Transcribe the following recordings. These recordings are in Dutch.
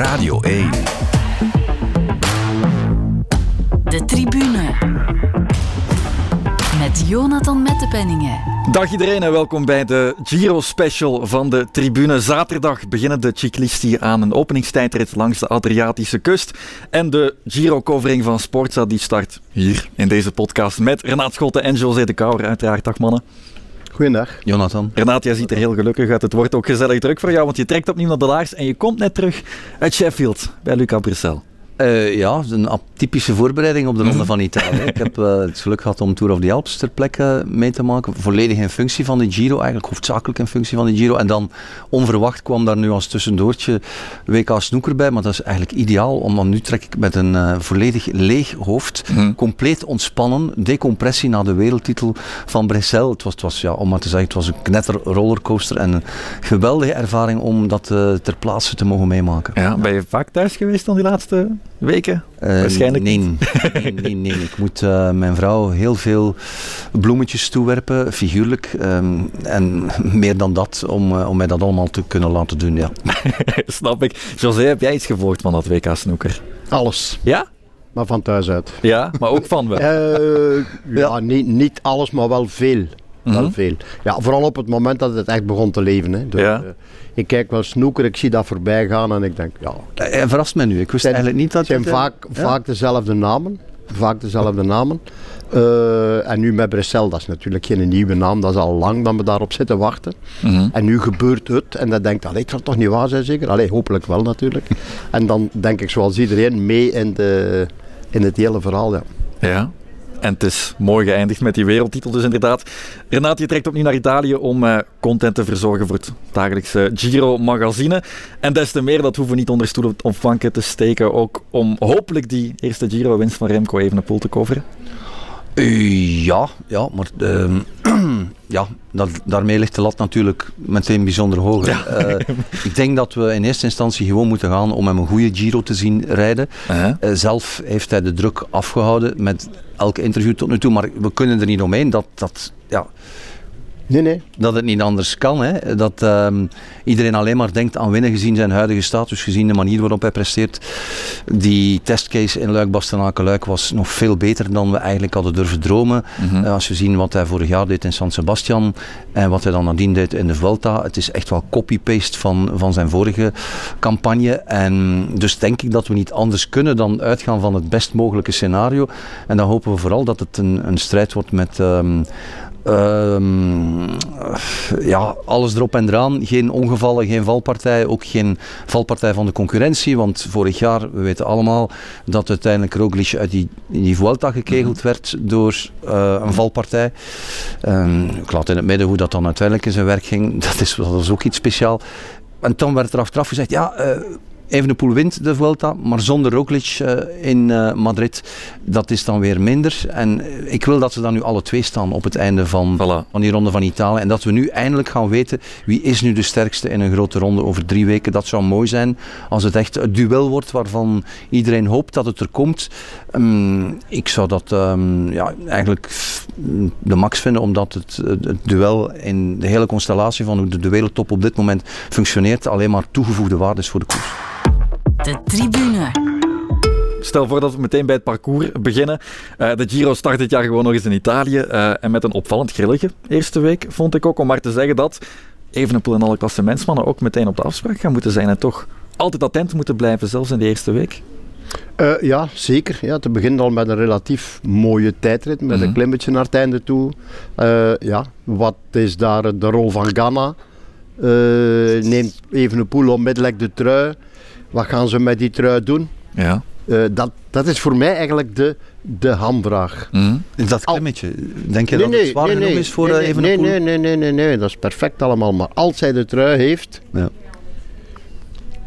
Radio 1. De tribune. Met Jonathan Mettepenningen. Dag iedereen en welkom bij de Giro Special van de Tribune. Zaterdag beginnen de ciclisti aan een openingstijdrit langs de Adriatische kust. En de Giro-covering van Sportza die start hier in deze podcast met Renaat Schotten en José de Kouwer. Uiteraard, dag mannen. Goedendag. Jonathan. Renaat, jij ziet er heel gelukkig uit. Het wordt ook gezellig druk voor jou, want je trekt opnieuw naar de laars en je komt net terug uit Sheffield bij Luca Brissel. Uh, ja, een typische voorbereiding op de Ronde van Italië. Ik heb uh, het geluk gehad om Tour of the Alps ter plekke mee te maken. Volledig in functie van de Giro, eigenlijk hoofdzakelijk in functie van de Giro. En dan onverwacht kwam daar nu als tussendoortje WK Snoeker bij. Maar dat is eigenlijk ideaal, omdat nu trek ik met een uh, volledig leeg hoofd. Mm. Compleet ontspannen, decompressie na de wereldtitel van Brussel. Het was, het was ja, om maar te zeggen, het was een knetter rollercoaster. En een geweldige ervaring om dat ter plaatse te mogen meemaken. Ja, ben je vaak thuis geweest dan die laatste weken? Uh, Waarschijnlijk nee, nee, nee, nee, Ik moet uh, mijn vrouw heel veel bloemetjes toewerpen, figuurlijk. Um, en meer dan dat, om, uh, om mij dat allemaal te kunnen laten doen, ja. Snap ik. José, heb jij iets gevolgd van dat WK Snoeker? Alles. Ja? Maar van thuis uit. Ja, maar ook van wel? ja, ja. Niet, niet alles, maar wel veel. Wel Mhm. veel. Ja, vooral op het moment dat het echt begon te leven. Hè. Dus, Ja. Eh, ik kijk wel snoeker, ik zie dat voorbij gaan en ik denk, ja, Hij verrast mij nu. Ik wist zijn, eigenlijk niet dat zijn het, eh, vaak, ja. vaak dezelfde namen. Vaak dezelfde namen. Eh, en nu met Brussel, dat is natuurlijk geen nieuwe naam, dat is al lang dat we daarop zitten wachten. Mhm. En nu gebeurt het en dan denkt, allee, het zal toch niet waar zijn zeker? Allee, hopelijk wel natuurlijk. en dan denk ik zoals iedereen mee in, de, in het hele verhaal. Ja. Ja. En het is mooi geëindigd met die wereldtitel dus inderdaad. Renaat, je trekt opnieuw naar Italië om eh, content te verzorgen voor het dagelijkse Giro-magazine. En des te meer, dat hoeven we niet onder stoel of banken te steken, ook om hopelijk die eerste Giro-winst van Remco Evenepoel te coveren. Uh, ja, ja, maar ehm, ja, dat, daarmee ligt de lat natuurlijk meteen bijzonder hoog. Ja. Eh, ik denk dat we in eerste instantie gewoon moeten gaan om hem een goede Giro te zien rijden. Eh, zelf heeft hij de druk afgehouden met elke interview tot nu toe, maar we kunnen er niet omheen dat, dat, Nee, nee. dat het niet anders kan. Hè. Dat ehm, iedereen alleen maar denkt aan winnen gezien zijn huidige status, gezien de manier waarop hij presteert. Die testcase in Luik, Bastenaken, Luik was nog veel beter dan we eigenlijk hadden durven dromen. Mhm. Eh, als we zien wat hij vorig jaar deed in San Sebastian en wat hij dan nadien deed in de Vuelta. Het is echt wel copy-paste van, van zijn vorige campagne. En dus denk ik dat we niet anders kunnen dan uitgaan van het best mogelijke scenario. En dan hopen we vooral dat het een, een strijd wordt met... ehm, Ehm, ja, alles erop en eraan. Geen ongevallen, geen valpartij. Ook geen valpartij van de concurrentie. Want vorig jaar, we weten allemaal, dat uiteindelijk Roglic uit die, die Vuelta gekegeld werd door eh, een valpartij. Ehm, ik laat in het midden hoe dat dan uiteindelijk in zijn werk ging. Dat is, dat is ook iets speciaals. En dan werd er achteraf gezegd, ja... eh, Evenepoel wint de Vuelta, maar zonder Roglic eh, in eh, Madrid, dat is dan weer minder. En eh, ik wil dat ze dan nu alle twee staan op het einde van, Voilà. van die ronde van Italië. En dat we nu eindelijk gaan weten wie is nu de sterkste in een grote ronde over drie weken. Dat zou mooi zijn als het echt het duel wordt waarvan iedereen hoopt dat het er komt. Ehm, ik zou dat ehm, ja, eigenlijk f- de max vinden, omdat het, het het duel in de hele constellatie van hoe de, de wereldtop op dit moment functioneert alleen maar toegevoegde waarde is voor de koers. De tribune. Stel voor dat we meteen bij het parcours beginnen. Eh, de Giro start dit jaar gewoon nog eens in Italië. eh, en met een opvallend grilletje eerste week, vond ik ook. Om maar te zeggen dat Evenepoel en alle klassementsmannen ook meteen op de afspraak gaan moeten zijn. En toch altijd attent moeten blijven, zelfs in de eerste week. Eh, ja, zeker. Ja, te beginnen al met een relatief mooie tijdrit, met Mhm. een klimmetje naar het einde toe. Eh, ja, wat is daar de rol van Ghana? Eh, neemt Evenepoel onmiddellijk de trui. Wat gaan ze met die trui doen? Ja. Eh, dat, dat is voor mij eigenlijk de, de hamvraag. Mhm. Is dat klimmetje? Denk je dat het zwaar genoeg is voor nee, eh, nee, nee, nee, nee, nee, nee, dat is perfect allemaal. Maar als hij de trui heeft, Ja.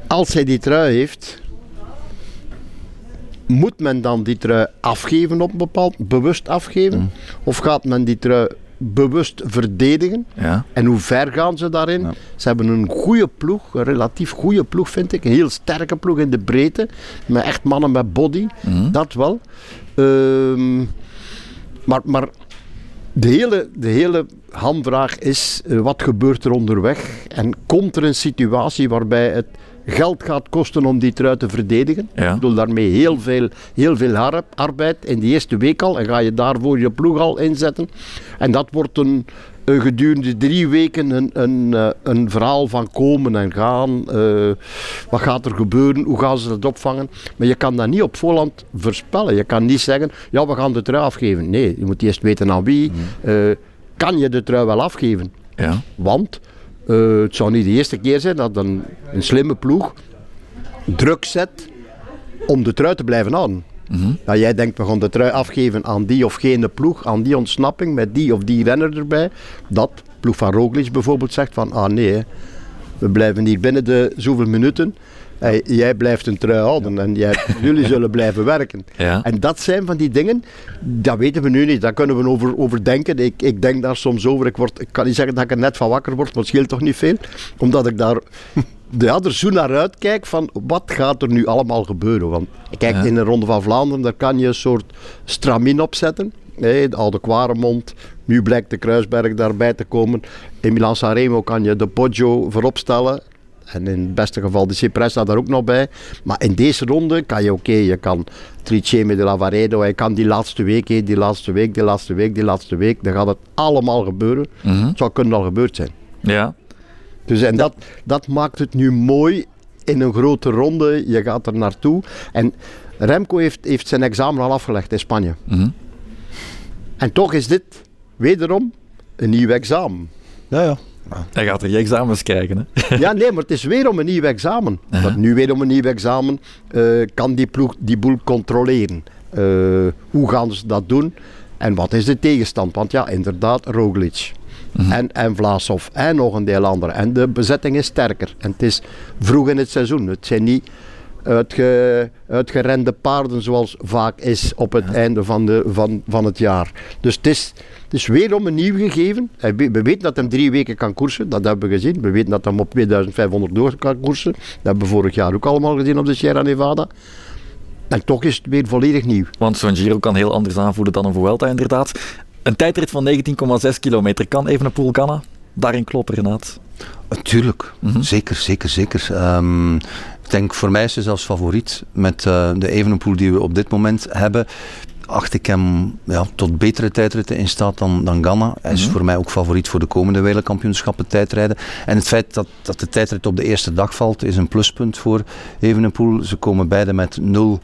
als hij die trui heeft, moet men dan die trui afgeven op een bepaald, bewust afgeven? Mm. Of gaat men die trui bewust verdedigen? Ja. En hoe ver gaan ze daarin? Ja. Ze hebben een goede ploeg, een relatief goede ploeg vind ik. Een heel sterke ploeg in de breedte. Met echt mannen met body. Mhm. Dat wel. Ehm, maar, maar de hele, de hele hamvraag is, eh, wat gebeurt er onderweg? En komt er een situatie waarbij het geld gaat kosten om die trui te verdedigen. Ja. Ik bedoel daarmee heel veel, heel veel arbeid in die eerste week al. En ga je daarvoor je ploeg al inzetten. En dat wordt een, een gedurende drie weken een, een, eh, een verhaal van komen en gaan. Eh, wat gaat er gebeuren? Hoe gaan ze dat opvangen? Maar je kan dat niet op voorhand voorspellen. Je kan niet zeggen, ja we gaan de trui afgeven. Nee, je moet eerst weten aan wie. Eh, kan je de trui wel afgeven? Ja. Want eh, het zou niet de eerste keer zijn dat een, een slimme ploeg druk zet om de trui te blijven houden. Dat jij denkt, we gaan de trui afgeven aan die of gene ploeg, aan die ontsnapping, met die of die renner erbij. Dat, ploeg van Roglic bijvoorbeeld, zegt van, ah nee, we blijven hier binnen de zoveel minuten. Hey, jij blijft een trui houden en jij, jullie zullen blijven werken. En dat zijn van die dingen, dat weten we nu niet. Daar kunnen we over, over denken. Ik, ik denk daar soms over. Ik, word, ik kan niet zeggen dat ik er net van wakker word, maar het scheelt toch niet veel. Omdat ik daar ja, er zo naar uitkijk van wat gaat er nu allemaal gebeuren. Want kijk, Ja. in de Ronde van Vlaanderen, daar kan je een soort stramin opzetten. Nee, de Oude Quaremont, nu blijkt de Kruisberg daarbij te komen. In Milan Sanremo kan je de Poggio voorop stellen. En in het beste geval de Cipressa daar ook nog bij. Maar in deze ronde kan je oké, je kan Triceme de Lavaredo, je kan die laatste week, die laatste week, die laatste week, die laatste week. Dan gaat het allemaal gebeuren. Mhm. Het zou kunnen al gebeurd zijn. Ja. Dus en dat, dat maakt het nu mooi in een grote ronde. Je gaat er naartoe. En Remco heeft, heeft zijn examen al afgelegd in Spanje. Mhm. En toch is dit wederom een nieuw examen. Ja, ja. Hij gaat er je examens krijgen. Hè? Ja, nee, maar het is weer om een nieuw examen. Nu weer om een nieuw examen eh, kan die ploeg die boel controleren. Eh, hoe gaan ze dat doen? En wat is de tegenstand? Want ja, inderdaad, Roglic. En, en Vlasov. En nog een deel anderen. En de bezetting is sterker. En het is vroeg in het seizoen. Het zijn niet uitge, uitgerende paarden zoals vaak is op het einde van, de, van, van het jaar. Dus het is, het is weer om een nieuw gegeven. We- We weten dat hij drie weken kan koersen. Dat hebben we gezien. We weten dat hij op 2500 door kan koersen. Dat hebben we vorig jaar ook allemaal gezien op de Sierra Nevada. En toch is het weer volledig nieuw. Want zo'n Giro kan heel anders aanvoelen dan een Vuelta, inderdaad. Een tijdrit van 19,6 kilometer kan even een Poelganna daarin kloppen, Renaat. Tuurlijk, Mhm. zeker, zeker, zeker. Ehm, ik denk voor mij is hij zelfs favoriet met eh, de Evenepoel die we op dit moment hebben. Acht ik hem ja, tot betere tijdritten in staat dan, dan Ganna. Hij is Mhm. voor mij ook favoriet voor de komende wereldkampioenschappen tijdrijden. En het feit dat, dat de tijdrit op de eerste dag valt is een pluspunt voor Evenepoel. Ze komen beide met 0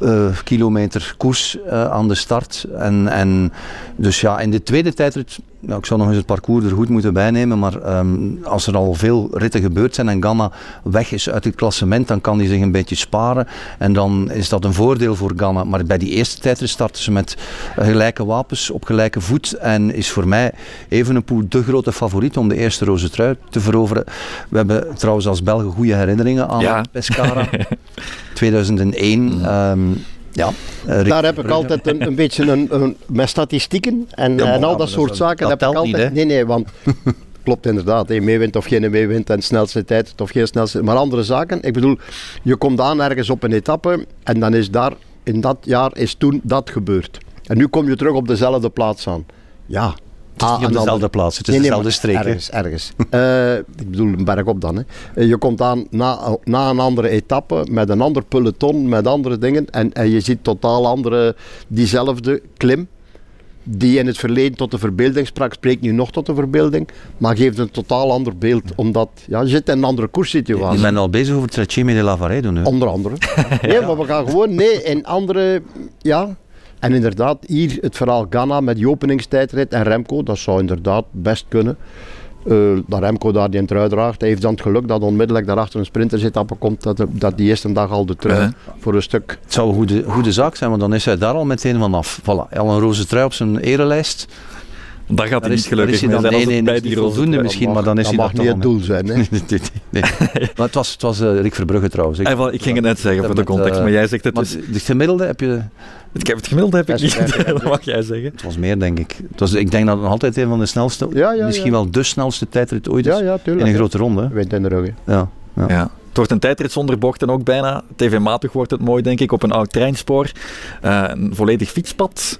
eh, kilometer koers eh, aan de start. En, en dus ja, in de tweede tijdrit, nou, ik zou nog eens het parcours er goed moeten bijnemen, maar ehm, als er al veel ritten gebeurd zijn en Ganna weg is uit het klassement, dan kan hij zich een beetje sparen. En dan is dat een voordeel voor Ganna. Maar bij die eerste tijdrit starten ze met gelijke wapens, op gelijke voet. En is voor mij Evenepoel de grote favoriet om de eerste roze trui te veroveren. We hebben trouwens als Belgen goede herinneringen aan Ja. Pescara. 2001. ehm, ja, eh, Rick Daar heb ik altijd een, een beetje een, een, met statistieken en, Ja, en al ja, dat soort zaken. dat heb ik altijd, niet, hè? Nee, nee, want klopt inderdaad. hè, meewint of geen meewint en snelste tijd of geen snelste. Maar andere zaken. Ik bedoel, je komt aan ergens op een etappe en dan is daar, in dat jaar is toen dat gebeurd. En nu kom je terug op dezelfde plaats aan. Ja. Het is Ah, niet op dezelfde plaats, het is Nee, dezelfde streek. Ergens, ergens. Eh, ik bedoel, een berg op dan. Hè. Eh, Je komt aan na, na een andere etappe met een ander peloton, met andere dingen. En, en je ziet totaal andere, diezelfde klim. Die in het verleden tot de verbeelding sprak, spreekt nu nog tot de verbeelding. Maar geeft een totaal ander beeld. Omdat ja, je zit in een andere koerssituatie. Ik ben al bezig over Treceme de Lavaredo nu. Onder andere. Nee, maar we gaan gewoon, nee, in andere, ja. En inderdaad, hier het verhaal Ghana met die openingstijdrit en Remco, dat zou inderdaad best kunnen. Eh, dat Remco daar die een trui draagt. Hij heeft dan het geluk dat onmiddellijk daarachter een sprintersetappe komt, dat, dat die eerste dag al de trui voor een stuk. Het zou een goede, goede zaak zijn, want dan is hij daar al meteen vanaf. Voilà, al een roze trui op zijn erelijst. Daar gaat hij is, niet gelukkig mee dan, zijn nee, het dat bij is die voldoende misschien, mag- maar dan is dat hij mag dat niet het doel zijn. Hè. Nee, nee, nee. Maar het was, het was eh, Rick Verbrugge trouwens. Ik, Ah, ik ging het net zeggen voor de context, eh, maar jij zegt het maar dus. de gemiddelde heb je... Ik heb het gemiddelde heb ik niet, 56, dat mag jij zeggen. Het was meer, denk ik. Het was, ik denk dat het nog altijd een van de snelste, Ja, ja, misschien ja. wel de snelste tijdrit ooit is. Ja, ja, in een grote ronde. Wind in de rug. hè. Ja, ja. Ja. Het wordt een tijdrit zonder bochten ook bijna. TV-matig wordt het mooi, denk ik, op een oud treinspoor. Eh, een volledig fietspad.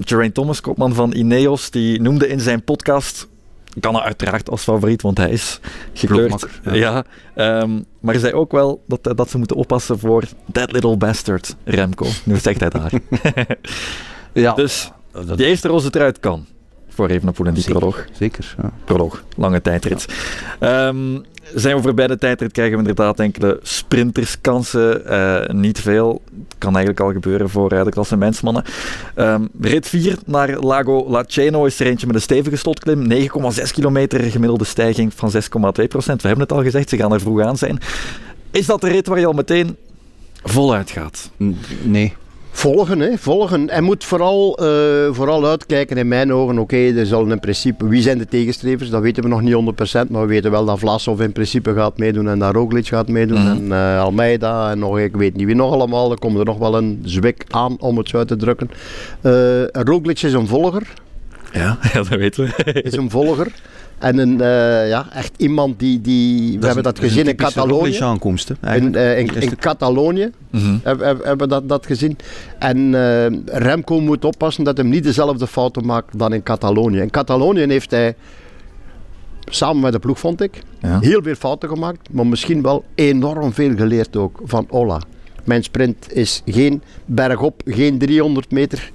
Geraint Thomas, kopman van Ineos, die noemde in zijn podcast kan hij uiteraard als favoriet, want hij is gekleurd. Ja. ja. ehm, maar hij zei ook wel dat, dat ze moeten oppassen voor that little bastard Remco. Nu zegt hij daar. Ja, dus dat, die eerste roze truit kan voor Evenepoel in die Zeker. proloog. zeker. Ja. Proloog, lange tijdrit. Ehm, zijn we voorbij de tijdrit, krijgen we inderdaad enkele sprinterskansen. Eh, niet veel. Kan eigenlijk al gebeuren voor uh, de klassementsmannen. Ehm rit 4 naar Lago Laceno is er eentje met een stevige slotklim. 9,6 kilometer gemiddelde stijging van 6,2 procent. We hebben het al gezegd, ze gaan er vroeg aan zijn. Is dat de rit waar je al meteen voluit gaat? Nee. Volgen, hè, volgen. En moet vooral, eh, vooral uitkijken in mijn ogen. Oké, er zal in principe. Wie zijn de tegenstrevers? Dat weten we nog niet 100%. Maar we weten wel dat Vlasov in principe gaat meedoen. En dat Roglic gaat meedoen. Mhm. En eh, Almeida. En nog, ik weet niet wie nog allemaal. Er komt er nog wel een zwik aan om het zo uit te drukken. Eh Roglic is een volger. Ja, ja dat weten we. Is een volger. En een, eh, ja, echt iemand die. die we hebben dat gezien in Catalonië. In, eh, in, in Catalonië Mhm. hebben, hebben- hebben we dat, dat gezien. En eh, Remco moet oppassen dat hij niet dezelfde fouten maakt dan in Catalonië. In Catalonië heeft hij, samen met de ploeg vond ik, Ja. heel veel fouten gemaakt. Maar misschien wel enorm veel geleerd ook van Ola. Mijn sprint is geen bergop, geen 300 meter.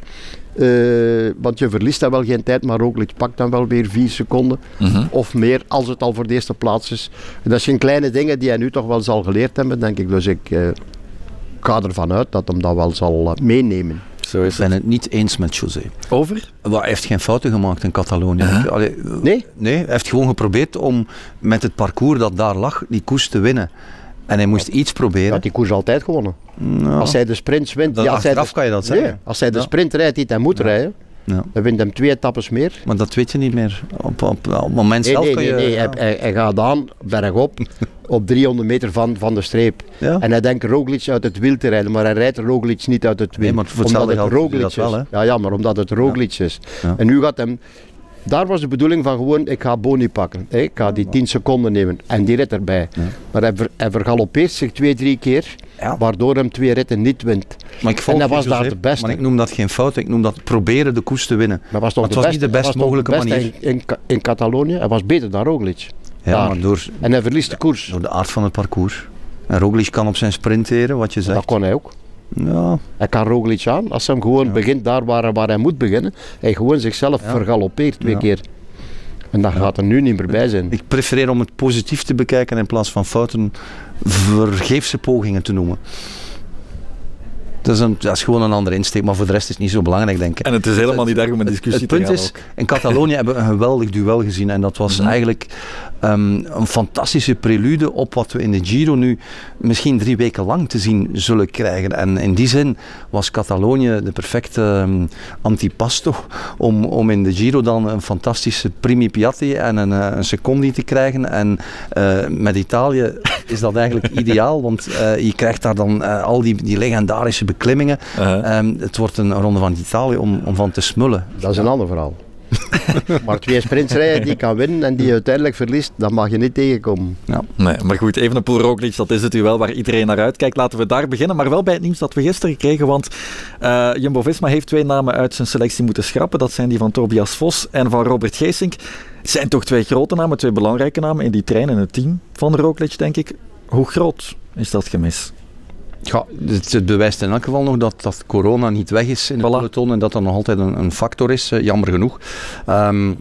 Eh, want je verliest dan wel geen tijd, maar Roglic pakt dan wel weer 4 seconden Mhm. of meer als het al voor de eerste plaats is. En dat zijn kleine dingen die hij nu toch wel zal geleerd hebben, denk ik. Dus ik eh, ga ervan uit dat hem dat wel zal eh, meenemen. Zo is Ik ben het. het niet eens met José. Over? Hij heeft geen fouten gemaakt in Catalonië. Uh-huh. Allee, Nee? Nee, hij heeft gewoon geprobeerd om met het parcours dat daar lag, die koers te winnen. En hij moest iets Hij proberen. had die koers altijd gewonnen. Nou, Als hij de sprint wint... ja, als hij achteraf de, kan je dat Nee, zeggen. als hij de Ja. sprint rijdt die hij moet rijden, ja. dan wint hem twee etappes meer. Maar dat weet je niet meer. Op, op, op het moment Nee, zelf nee, kan nee. je... nee. ja. Hij, hij, gaat aan, bergop, op 300 meter van, van de streep. Ja. En hij denkt Roglic uit het wiel te rijden, maar hij rijdt Roglic niet uit het wiel. Nee, maar voor omdat het Roglic dat wel, is. Ja, ja, maar omdat het Roglic is. Ja. En nu gaat hem... Daar was de bedoeling van gewoon, ik ga Boni pakken. hè. Ik ga die 10 seconden nemen. En die rit erbij. Maar hij, ver, hij vergalopeert zich twee, drie keer, Ja. waardoor hem twee ritten niet wint. Maar ik En je, was daar de beste. Maar ik noem dat geen fout, ik noem dat proberen de koers te winnen. Maar was toch het de was beste, niet de best mogelijke beste manier. In, in, Ca- in Catalonië, hij was beter dan Roglic. Ja, Daar. maar door, En hij verliest de koers. door de aard van het parcours. En Roglic kan op zijn sprint teren, wat je Dat zegt. kon hij ook. Ja, Hij kan Roglic aan. Als hij hem gewoon Ja. begint daar waar, waar hij moet beginnen. Hij gewoon zichzelf Ja. vergalopeert twee keer. En dat gaat er nu niet meer bij zijn. ik prefereer om het positief te bekijken in plaats van fouten vergeefse pogingen te noemen. Dat is, een, dat is gewoon een andere insteek, maar voor de rest is het niet zo belangrijk, denk ik. En het is helemaal niet erg om een discussie het te punt is, ook. in Catalonië hebben we een geweldig duel gezien. En dat was Mhm. eigenlijk ehm, een fantastische prelude op wat we in de Giro nu misschien drie weken lang te zien zullen krijgen. En in die zin was Catalonië de perfecte ehm, antipasto om, om in de Giro dan een fantastische primi piatti en een, eh, een secondi te krijgen. En eh, met Italië is dat eigenlijk ideaal, want eh, je krijgt daar dan al die, die legendarische beklimmingen. Uh-huh. Ehm, het wordt een ronde van Italië om, om van te smullen. Dat is een ander verhaal. maar twee sprints rijden die kan winnen en die uiteindelijk verliest, dat mag je niet tegenkomen. Nee, maar goed, Evenepoel Roglic, dat is het duel waar iedereen naar uitkijkt. Laten we daar beginnen, maar wel bij het nieuws dat we gisteren kregen, want eh, Jumbo-Visma heeft twee namen uit zijn selectie moeten schrappen. Dat zijn die van Tobias Vos en van Robert Geesink. Het zijn toch twee grote namen, twee belangrijke namen in die trein en het team van Roglic, denk ik. Hoe groot is dat gemis? Ja, het, het bewijst in elk geval nog dat, dat corona niet weg is in het Voilà. peloton en dat dat nog altijd een, een factor is, eh, jammer genoeg. Ehm,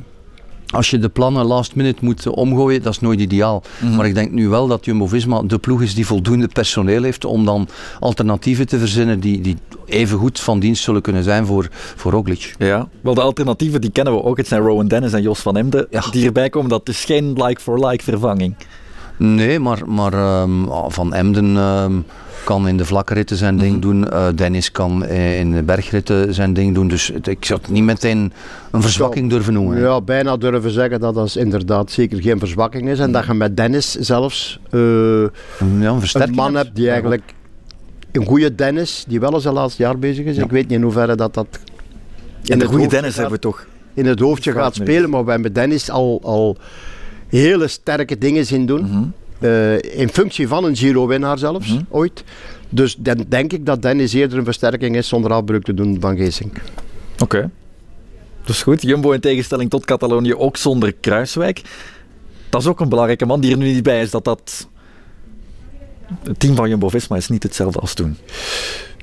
als je de plannen last minute moet omgooien, dat is nooit ideaal. Mhm. Maar ik denk nu wel dat Jumbo-Visma de ploeg is die voldoende personeel heeft om dan alternatieven te verzinnen die, die even goed van dienst zullen kunnen zijn voor, voor Roglic. Ja, wel de alternatieven die kennen we ook. Het zijn Rowan Dennis en Jos van Emden Ja. die erbij komen. Dat is geen like-for-like vervanging. Nee, maar, maar ehm, ah, Van Emden ehm, kan in de vlakke ritten zijn ding Mhm. doen. Eh, Dennis kan eh, in de bergritten zijn ding doen. Dus het- ik zou het niet meteen een verzwakking durven noemen. Ja, bijna durven zeggen dat dat inderdaad zeker geen verzwakking is. En dat je met Dennis zelfs eh, Ja, een een man hebt die eigenlijk een goede Dennis, die wel eens zijn laatste jaar bezig is. Ja. Ik weet niet in hoeverre dat dat En in de het goede hoofdje Dennis gaat- hebben we toch. in het hoofdje gaat spelen, maar we hebben Dennis al, al hele sterke dingen zien doen. Mhm. Eh, in functie van een Giro-winnaar zelfs, Mhm. ooit. Dus dan denk ik dat Dennis eerder een versterking is zonder afbreuk te doen van Geesink. Oké. Dus goed, Jumbo in tegenstelling tot Catalonië ook zonder Kruiswijk. Dat is ook een belangrijke man die er nu niet bij is. Dat dat... Het team van Jumbo-Visma is niet hetzelfde als toen.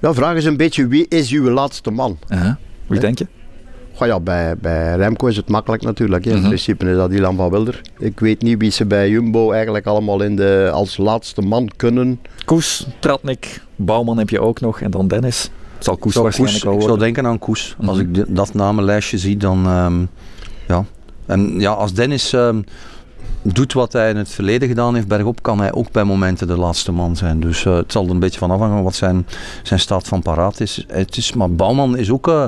Nou, vraag is een beetje, wie is uw laatste man? Uh-huh. Wie denk je? Ja, bij, bij Remco is het makkelijk natuurlijk. hè. In Mhm. principe is dat Ilan van Wilder. Ik weet niet wie ze bij Jumbo eigenlijk allemaal in de, als laatste man kunnen. Koes, Tratnik, Bouwman heb je ook nog. En dan Dennis. Het zal Koes zou waarschijnlijk Koes, wel ik zou denken aan Koes. Als Mhm. ik de- dat namenlijstje zie, dan ehm, ja. En ja, als Dennis ehm, doet wat hij in het verleden gedaan heeft bergop, kan hij ook bij momenten de laatste man zijn. Dus eh, het zal er een beetje van afhangen wat zijn, zijn staat van paraat is. Het is. Maar Bouwman is ook eh,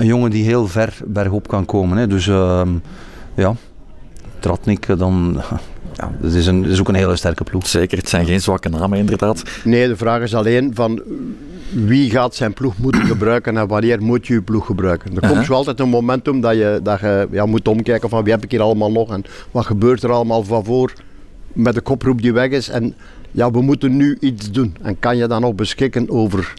een jongen die heel ver bergop kan komen. Hè. Dus ehm, ja, Tratnik eh, dan... Ja, dat is, een, dat is ook een hele sterke ploeg. Zeker, het zijn geen zwakke namen inderdaad. Nee, de vraag is alleen van wie gaat zijn ploeg moeten gebruiken en wanneer moet je je ploeg gebruiken. Er komt Uh-huh. zo altijd een momentum dat je, dat je ja, moet omkijken van wie heb ik hier allemaal nog en wat gebeurt er allemaal van voor met de koproep die weg is. En ja, we moeten nu iets doen. En kan je dan nog beschikken over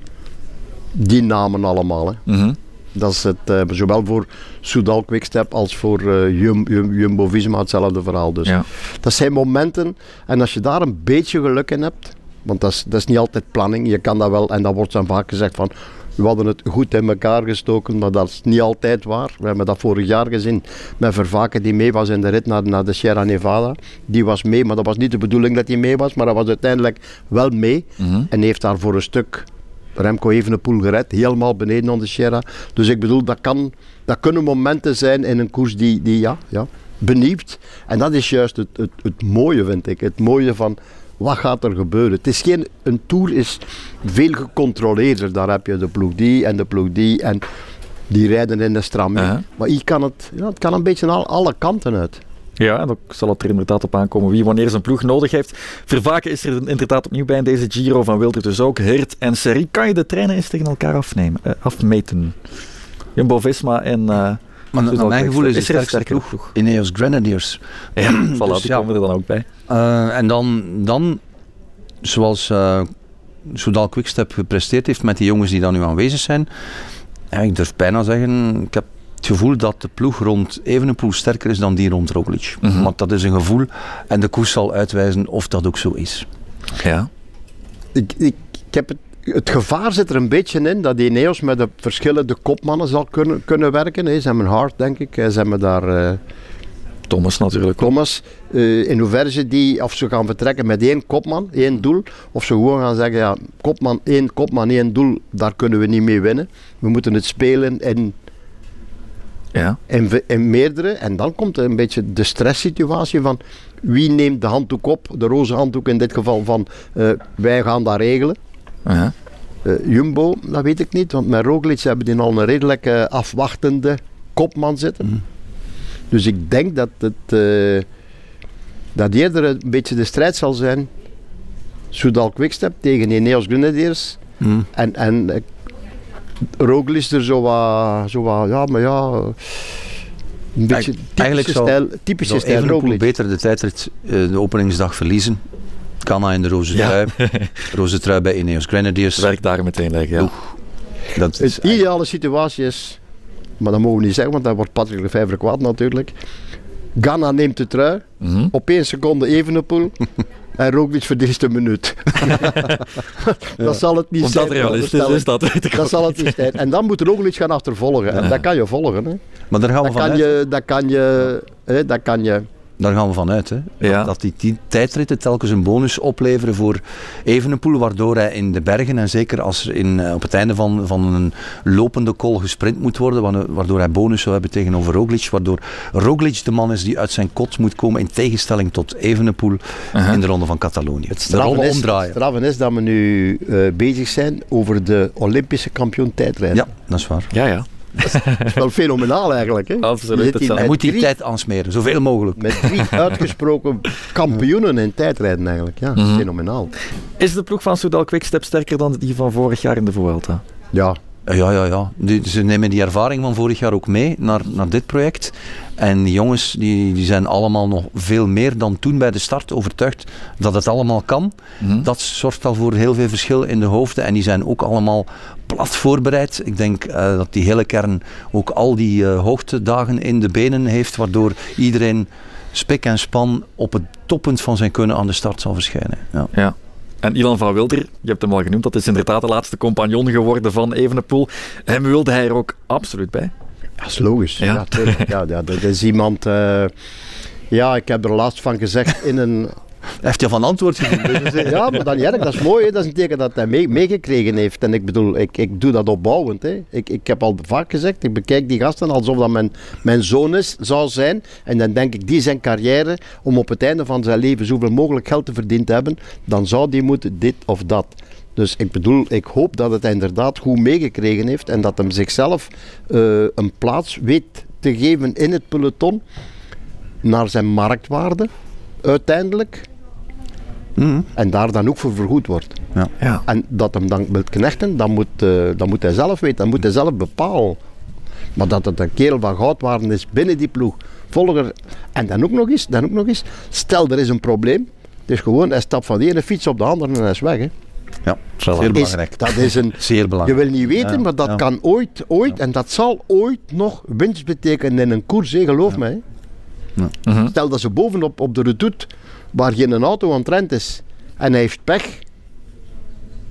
die namen allemaal. Hè? Mhm. Dat is het, eh, zowel voor Soudal Quickstep als voor eh, Jum- Jum- Jumbo-Visma hetzelfde verhaal. Dus Ja. dat zijn momenten, en als je daar een beetje geluk in hebt, want dat is, dat is niet altijd planning, je kan dat wel, en dan wordt dan vaak gezegd van, we hadden het goed in elkaar gestoken, maar dat is niet altijd waar. We hebben dat vorig jaar gezien met Vervaken die mee was in de rit naar, naar de Sierra Nevada. Die was mee, maar dat was niet de bedoeling dat hij mee was, maar dat was uiteindelijk wel mee. Mhm. En heeft daar voor een stuk Remco Evenepoel gered, helemaal beneden aan de Sierra. Dus ik bedoel, dat, kan, dat kunnen momenten zijn in een koers die, die ja, ja, benieuwd. En dat is juist het, het, het mooie, vind ik. Het mooie van, wat gaat er gebeuren? Het is geen, een Tour is veel gecontroleerder. Daar heb je de ploeg die en de ploeg die en die rijden in de stram. Maar hier kan het, ja, het kan een beetje alle, alle kanten uit. Ja, en ook zal het er inderdaad op aankomen wie wanneer zijn ploeg nodig heeft. Vervaken is er inderdaad opnieuw bij in deze Giro van Wilder dus ook. Hirt en Serie. Kan je de treinen eens tegen elkaar afnemen, eh, afmeten? Jumbo-Visma en... eh Maar mijn gevoel is er sterkste sterkere ploeg Ineos Grenadiers. Ja, voilà, Dus die ja. komen er dan ook bij. Eh, en dan, dan zoals eh Soudal Quickstep gepresteerd heeft met die jongens die dan nu aanwezig zijn. Ja, ik durf bijna zeggen, ik heb het gevoel dat de ploeg rond Evenepoel sterker is dan die rond Roglic. Mhm. Want dat is een gevoel en de koers zal uitwijzen of dat ook zo is. Ja. ik, ik, ik heb het, het gevaar zit er een beetje in dat Ineos met de verschillende kopmannen zal kunnen, kunnen werken. hè. Ze hebben Hart, denk ik. Ze hebben daar eh, Thomas natuurlijk. Thomas. Eh, in hoeverre ze die, of ze gaan vertrekken met één kopman, één doel. Of ze gewoon gaan zeggen, ja, kopman, één kopman, één doel, daar kunnen we niet mee winnen. We moeten het spelen in, Ja. in, meerdere. En dan komt er een beetje de stresssituatie van wie neemt de handdoek op. De roze handdoek in dit geval van eh, wij gaan dat regelen. Eh, Jumbo, dat weet ik niet, want met Roglic hebben die al een redelijk eh, afwachtende kopman zitten. Mhm. Dus ik denk dat het dat eerder een beetje de strijd zal zijn. Soudal Quickstep tegen Ineos Grenadiers en, en Roglic er zo wat, zo wat, ja, maar ja, een beetje eigenlijk typische stijl, typische Zou stijl Roglic. beter de tijdrit eh, de openingsdag verliezen. Ganna in de roze Ja. trui. roze trui bij Ineos Grenadiers. Werk daar meteen leggen, ja. Dat is Het ideale situatie is, maar dat mogen we niet zeggen, want dan wordt Patrick Lefevre kwaad natuurlijk. Ghana neemt de trui, Mhm. op één seconde Evenepoel en Roglic voor de eerste minuut. dat zal het niet Of zijn. dat realistisch is, dat weet ik Dat ook zal het niet zijn. En dan moet Roglic gaan achtervolgen. En Ja. dat kan je volgen. Hè. Maar daar gaan we Dat, kan vanuit. je, dat kan je... Hè, dat kan je... Daar gaan we vanuit. Hè. Ja. Dat die, die tijdritten telkens een bonus opleveren voor Evenepoel, waardoor hij in de bergen en zeker als er in, eh, op het einde van, van een lopende call gesprint moet worden, wa- waardoor hij bonus zou hebben tegenover Roglic, waardoor Roglic de man is die uit zijn kot moet komen in tegenstelling tot Evenepoel in de ronde van Catalonië. Het de straffe rollen is, omdraaien. is dat we nu eh, bezig zijn over de Olympische kampioen tijdrijden. Ja, dat is waar. Ja, ja. Dat is wel fenomenaal eigenlijk. Hè. Absoluut, Hij met moet die drie- tijd aansmeren, zoveel mogelijk. Met drie uitgesproken kampioenen in tijdrijden eigenlijk. Ja, Mhm. fenomenaal. Is de ploeg van Soudal Quickstep sterker dan die van vorig jaar in de Vuelta? Ja, Ja, ja, ja. Die, ze nemen die ervaring van vorig jaar ook mee naar, naar dit project. En die jongens die, die zijn allemaal nog veel meer dan toen bij de start overtuigd dat het allemaal kan. Mhm. Dat zorgt al voor heel veel verschil in de hoofden. En die zijn ook allemaal plat voorbereid. Ik denk eh, dat die hele kern ook al die eh, hoogtedagen in de benen heeft, waardoor iedereen spik en span op het toppunt van zijn kunnen aan de start zal verschijnen. Ja. Ja. En Ilan van Wilder, je hebt hem al genoemd, dat is inderdaad de laatste compagnon geworden van Evenepoel. Hem wilde hij er ook absoluut bij. Dat is logisch. Ja. Ja, ja, dat is iemand... eh, ja, ik heb er laatst van gezegd in een... Hij heeft je van antwoord gegeven. Dus, ja, maar dan, dat is mooi. Hè. Dat is een teken dat hij mee- meegekregen heeft. En ik bedoel, ik, ik doe dat opbouwend. Hè. Ik, ik heb al vaak gezegd, ik bekijk die gasten alsof dat mijn, mijn zoon is, zou zijn. En dan denk ik, die zijn carrière, om op het einde van zijn leven zoveel mogelijk geld te verdiend te hebben, dan zou die moeten dit of dat. Dus ik bedoel, ik hoop dat het hij inderdaad goed meegekregen heeft en dat hem zichzelf eh, een plaats weet te geven in het peloton naar zijn marktwaarde, uiteindelijk. Mhm. En daar dan ook voor vergoed wordt. Ja. En dat hem dan wil knechten, dan moet, eh, dan moet hij zelf weten, dan moet hij zelf bepalen. Maar dat het een kerel van goudwaarde is binnen die ploeg. Volger. En dan ook nog eens, dan ook nog eens, stel er is een probleem. Het is gewoon, hij stapt van de ene fiets op de andere en hij is weg. Hè. Ja, Voilà. zeer Is, belangrijk. dat is een, Zeer je belangrijk. wil niet weten, Ja, maar dat ja. kan ooit, ooit, en dat zal ooit nog winst betekenen in een koers, hè, geloof mij. hè. Mhm. Stel dat ze bovenop op de redoute, waar geen auto aan het rent is, en hij heeft pech.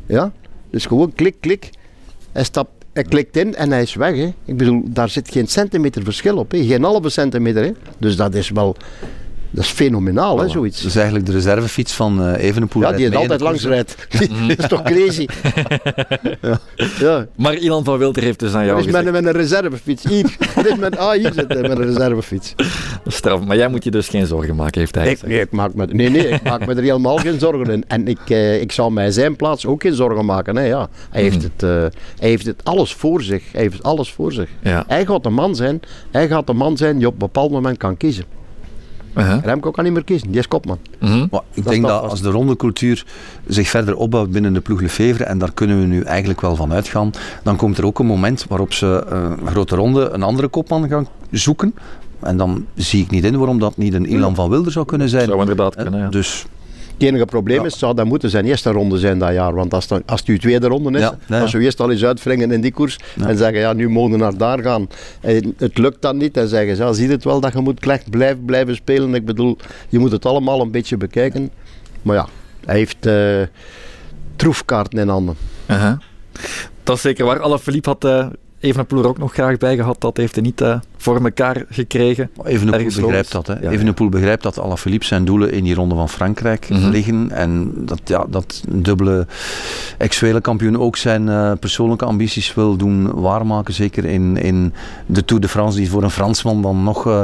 Ja, dus gewoon klik, klik. Hij, stapt, hij klikt in en hij is weg. Hè. Ik bedoel, daar zit geen centimeter verschil op. Hè. Geen halve centimeter. Hè. Dus dat is wel, dat is fenomenaal, hè, zoiets. Dus eigenlijk de reservefiets van eh Evenepoel. Ja, die rijdt het altijd langs rijdt. dat is toch crazy? ja. ja. Maar Ilan van Wilder heeft dus aan Dat jou is met, met een reservefiets. Hier. Dat is met, ah, hier zit hij met een reservefiets. straf, maar jij moet je dus geen zorgen maken, heeft hij Ik, gezegd. nee, ik maak me, nee, nee, ik maak me er helemaal geen zorgen in. En ik, eh, ik zou mij zijn plaats ook geen zorgen maken. Hè, ja. hij, heeft het, eh, hij heeft het alles voor zich. Hij heeft alles voor zich. Ja. Hij gaat de man zijn. Hij gaat de man zijn die op een bepaald moment kan kiezen. Uh-huh. Remco kan niet meer kiezen. Die is kopman. Mhm. Maar ik Dat denk dat vast. als de rondecultuur zich verder opbouwt binnen de ploeg Lefevre, en daar kunnen we nu eigenlijk wel van uitgaan, dan komt er ook een moment waarop ze eh, een grote ronde een andere kopman gaan zoeken. En dan zie ik niet in waarom dat niet een Ilan van Wilder zou kunnen zijn. Zou inderdaad Hè, kunnen, ja. Dus Het enige probleem Ja. is, zou dat moeten zijn eerste ronde zijn dat jaar. Want als, dan, als het uw tweede ronde is, Ja, ja, ja. als we eerst al eens uitwringen in die koers en zeggen, ja, nu mogen we naar daar gaan. En het lukt dan niet, dan zeggen ze, ja, zie het wel dat je moet slecht blijven, blijven spelen. Ik bedoel, je moet het allemaal een beetje bekijken. Maar ja, hij heeft eh troefkaarten in handen. Dat is zeker waar. Alaphilippe had uh, Evenepoel er ook nog graag bij gehad. Dat heeft hij niet uh, voor elkaar gekregen. Evenepoel begrijpt dat. Hè. Ja, Evenepoel begrijpt dat Alaphilippe zijn doelen in die ronde van Frankrijk Mhm. liggen. En dat, ja, dat een dubbele ex-Welen kampioen ook zijn eh, persoonlijke ambities wil doen waarmaken. Zeker in, in de Tour de France, die voor een Fransman dan nog eh,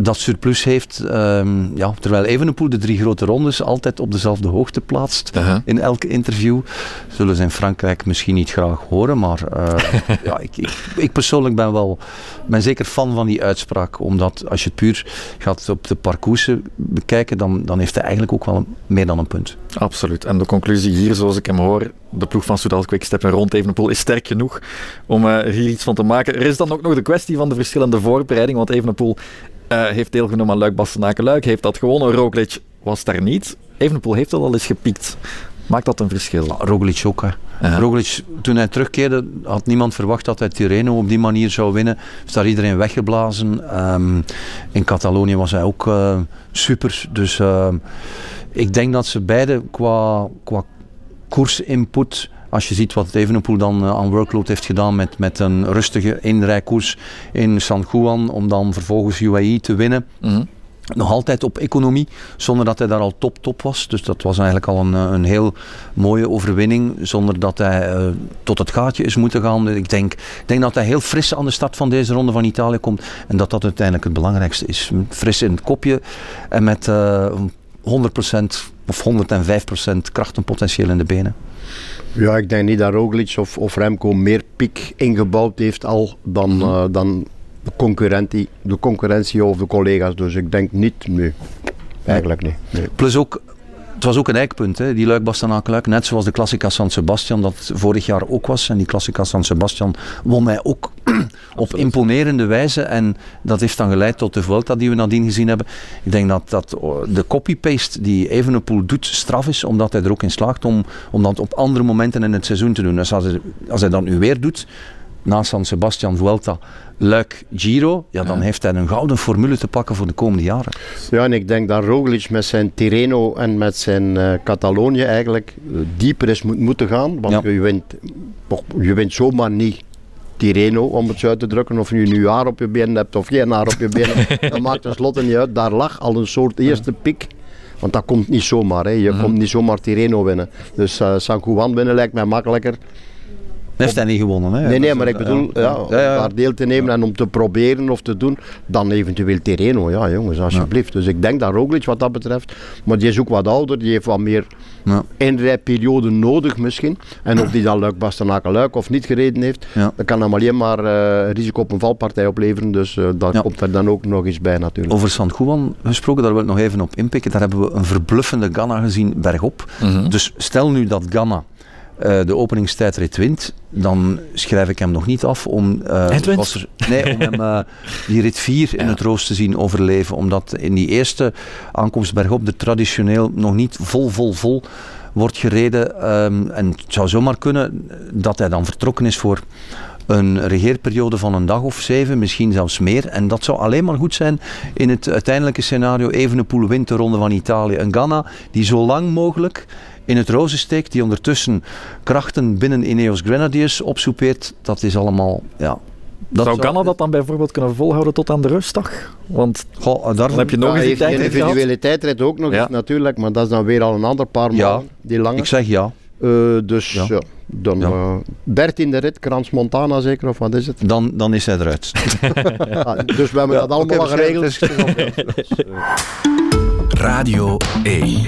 dat surplus heeft. Ehm, ja, terwijl Evenepoel de drie grote rondes altijd op dezelfde hoogte plaatst. In elk interview zullen ze in Frankrijk misschien niet graag horen, maar eh, ja, ik, ik, ik persoonlijk ben wel ben zeker fan van die uitspraak, omdat als je het puur gaat op de parcoursen bekijken, dan, dan heeft hij eigenlijk ook wel meer dan een punt. Absoluut. En de conclusie hier, zoals ik hem hoor, de ploeg van Soudal Quickstep en rond Evenepoel is sterk genoeg om uh, hier iets van te maken. Er is dan ook nog de kwestie van de verschillende voorbereiding, want Evenepoel uh, heeft deelgenomen aan Luik Bastenaken Luik, heeft dat gewonnen. Roglic was daar niet. Evenepoel heeft al eens gepiekt. Maakt dat een verschil? Ja, Roglic ook. Hè. Ja. Roglic, toen hij terugkeerde, had niemand verwacht dat hij Tirreno op die manier zou winnen. Is daar iedereen weggeblazen. Um, in Catalonië was hij ook uh, super. Dus uh, ik denk dat ze beide qua, qua koersinput als je ziet wat Evenepoel dan uh, aan workload heeft gedaan met, met een rustige inrijkoers in San Juan, om dan vervolgens UAE te winnen. Mm-hmm. Nog altijd op economie, zonder dat hij daar al top top was. Dus dat was eigenlijk al een, een heel mooie overwinning, zonder dat hij uh, tot het gaatje is moeten gaan. Ik denk, ik denk dat hij heel fris aan de start van deze ronde van Italië komt en dat dat uiteindelijk het belangrijkste is. Fris in het kopje en met uh, 100% of 105% krachtenpotentieel in de benen. Ja, ik denk niet dat Roglic of, of Remco meer piek ingebouwd heeft al dan, uh, dan de, concurrentie, de concurrentie of de collega's. Dus ik denk niet, nee. Eigenlijk niet. Nee. Plus ook, het was ook een eikpunt, hè, die luik bastenaken luik Net zoals de Classica San Sebastian, dat vorig jaar ook was. En die Classica San Sebastian won mij ook op imponerende wijze. En dat heeft dan geleid tot de Vuelta die we nadien gezien hebben. Ik denk dat, dat de copy-paste die Evenepoel doet straf is, omdat hij er ook in slaagt om, om dat op andere momenten in het seizoen te doen. Dus als hij, als hij dat nu weer doet, na San Sebastian, Vuelta, Luik, Giro, ja, dan heeft hij een gouden formule te pakken voor de komende jaren. Ja, en ik denk dat Roglic met zijn Tirreno en met zijn uh, Catalonië eigenlijk uh, dieper is moet, moeten gaan. Want ja. je, wint, je wint zomaar niet Tirreno, om het zo uit te drukken. Of je nu haar op je benen hebt of geen haar op je benen. dat maakt tenslotte niet uit. Daar lag al een soort eerste pik. Want dat komt niet zomaar. Hè. Je -hmm. komt niet zomaar Tirreno winnen. Dus uh, San Juan winnen lijkt mij makkelijker. Heeft hij niet gewonnen, hè? Nee, nee, maar ik bedoel, ja, ja, ja, ja. daar deel te nemen en om te proberen of te doen, dan eventueel Terreno. Ja, jongens, alsjeblieft. Dus ik denk dat Roglic wat dat betreft, maar die is ook wat ouder, die heeft wat meer inrijperiode nodig misschien. En of die dan Luik Bastenaken Luik of niet gereden heeft, dan kan hem alleen maar uh, risico op een valpartij opleveren. Dus uh, daar komt er dan ook nog eens bij natuurlijk. Over San Juan gesproken, daar wil ik nog even op inpikken. Daar hebben we een verbluffende Ganna gezien bergop. Mm -hmm. Dus stel nu dat Ganna uh, de openingstijdrit wint, dan schrijf ik hem nog niet af om, uh, was er, nee, om hem uh, die rit 4 ja. in het roos te zien overleven. Omdat in die eerste aankomst bergop de traditioneel nog niet vol, vol, vol wordt gereden. Um, en het zou zomaar kunnen dat hij dan vertrokken is voor een regeerperiode van een dag of zeven, misschien zelfs meer. En dat zou alleen maar goed zijn in het uiteindelijke scenario. Evenepoel wint de ronde van Italië. Een Ganna die zo lang mogelijk in het rozen steekt, die ondertussen krachten binnen Ineos Grenadiers opsoepeert, dat is allemaal, ja... Dat zou Ganna dat dan bijvoorbeeld kunnen volhouden tot aan de rustdag? Want Goh, daar dan heb je nog ja, eens die tijd individuele tijdrit ook nog Ja. eens natuurlijk, maar dat is dan weer al een ander paar Ja. maanden, die lange. Ik zeg ja. Eh, dus Ja. ja, dan Ja. eh, dertiende rit, Krans Montana zeker, of wat is het? Dan, dan is hij eruit. Ah, dus we hebben dat allemaal al geregeld. Radio 1.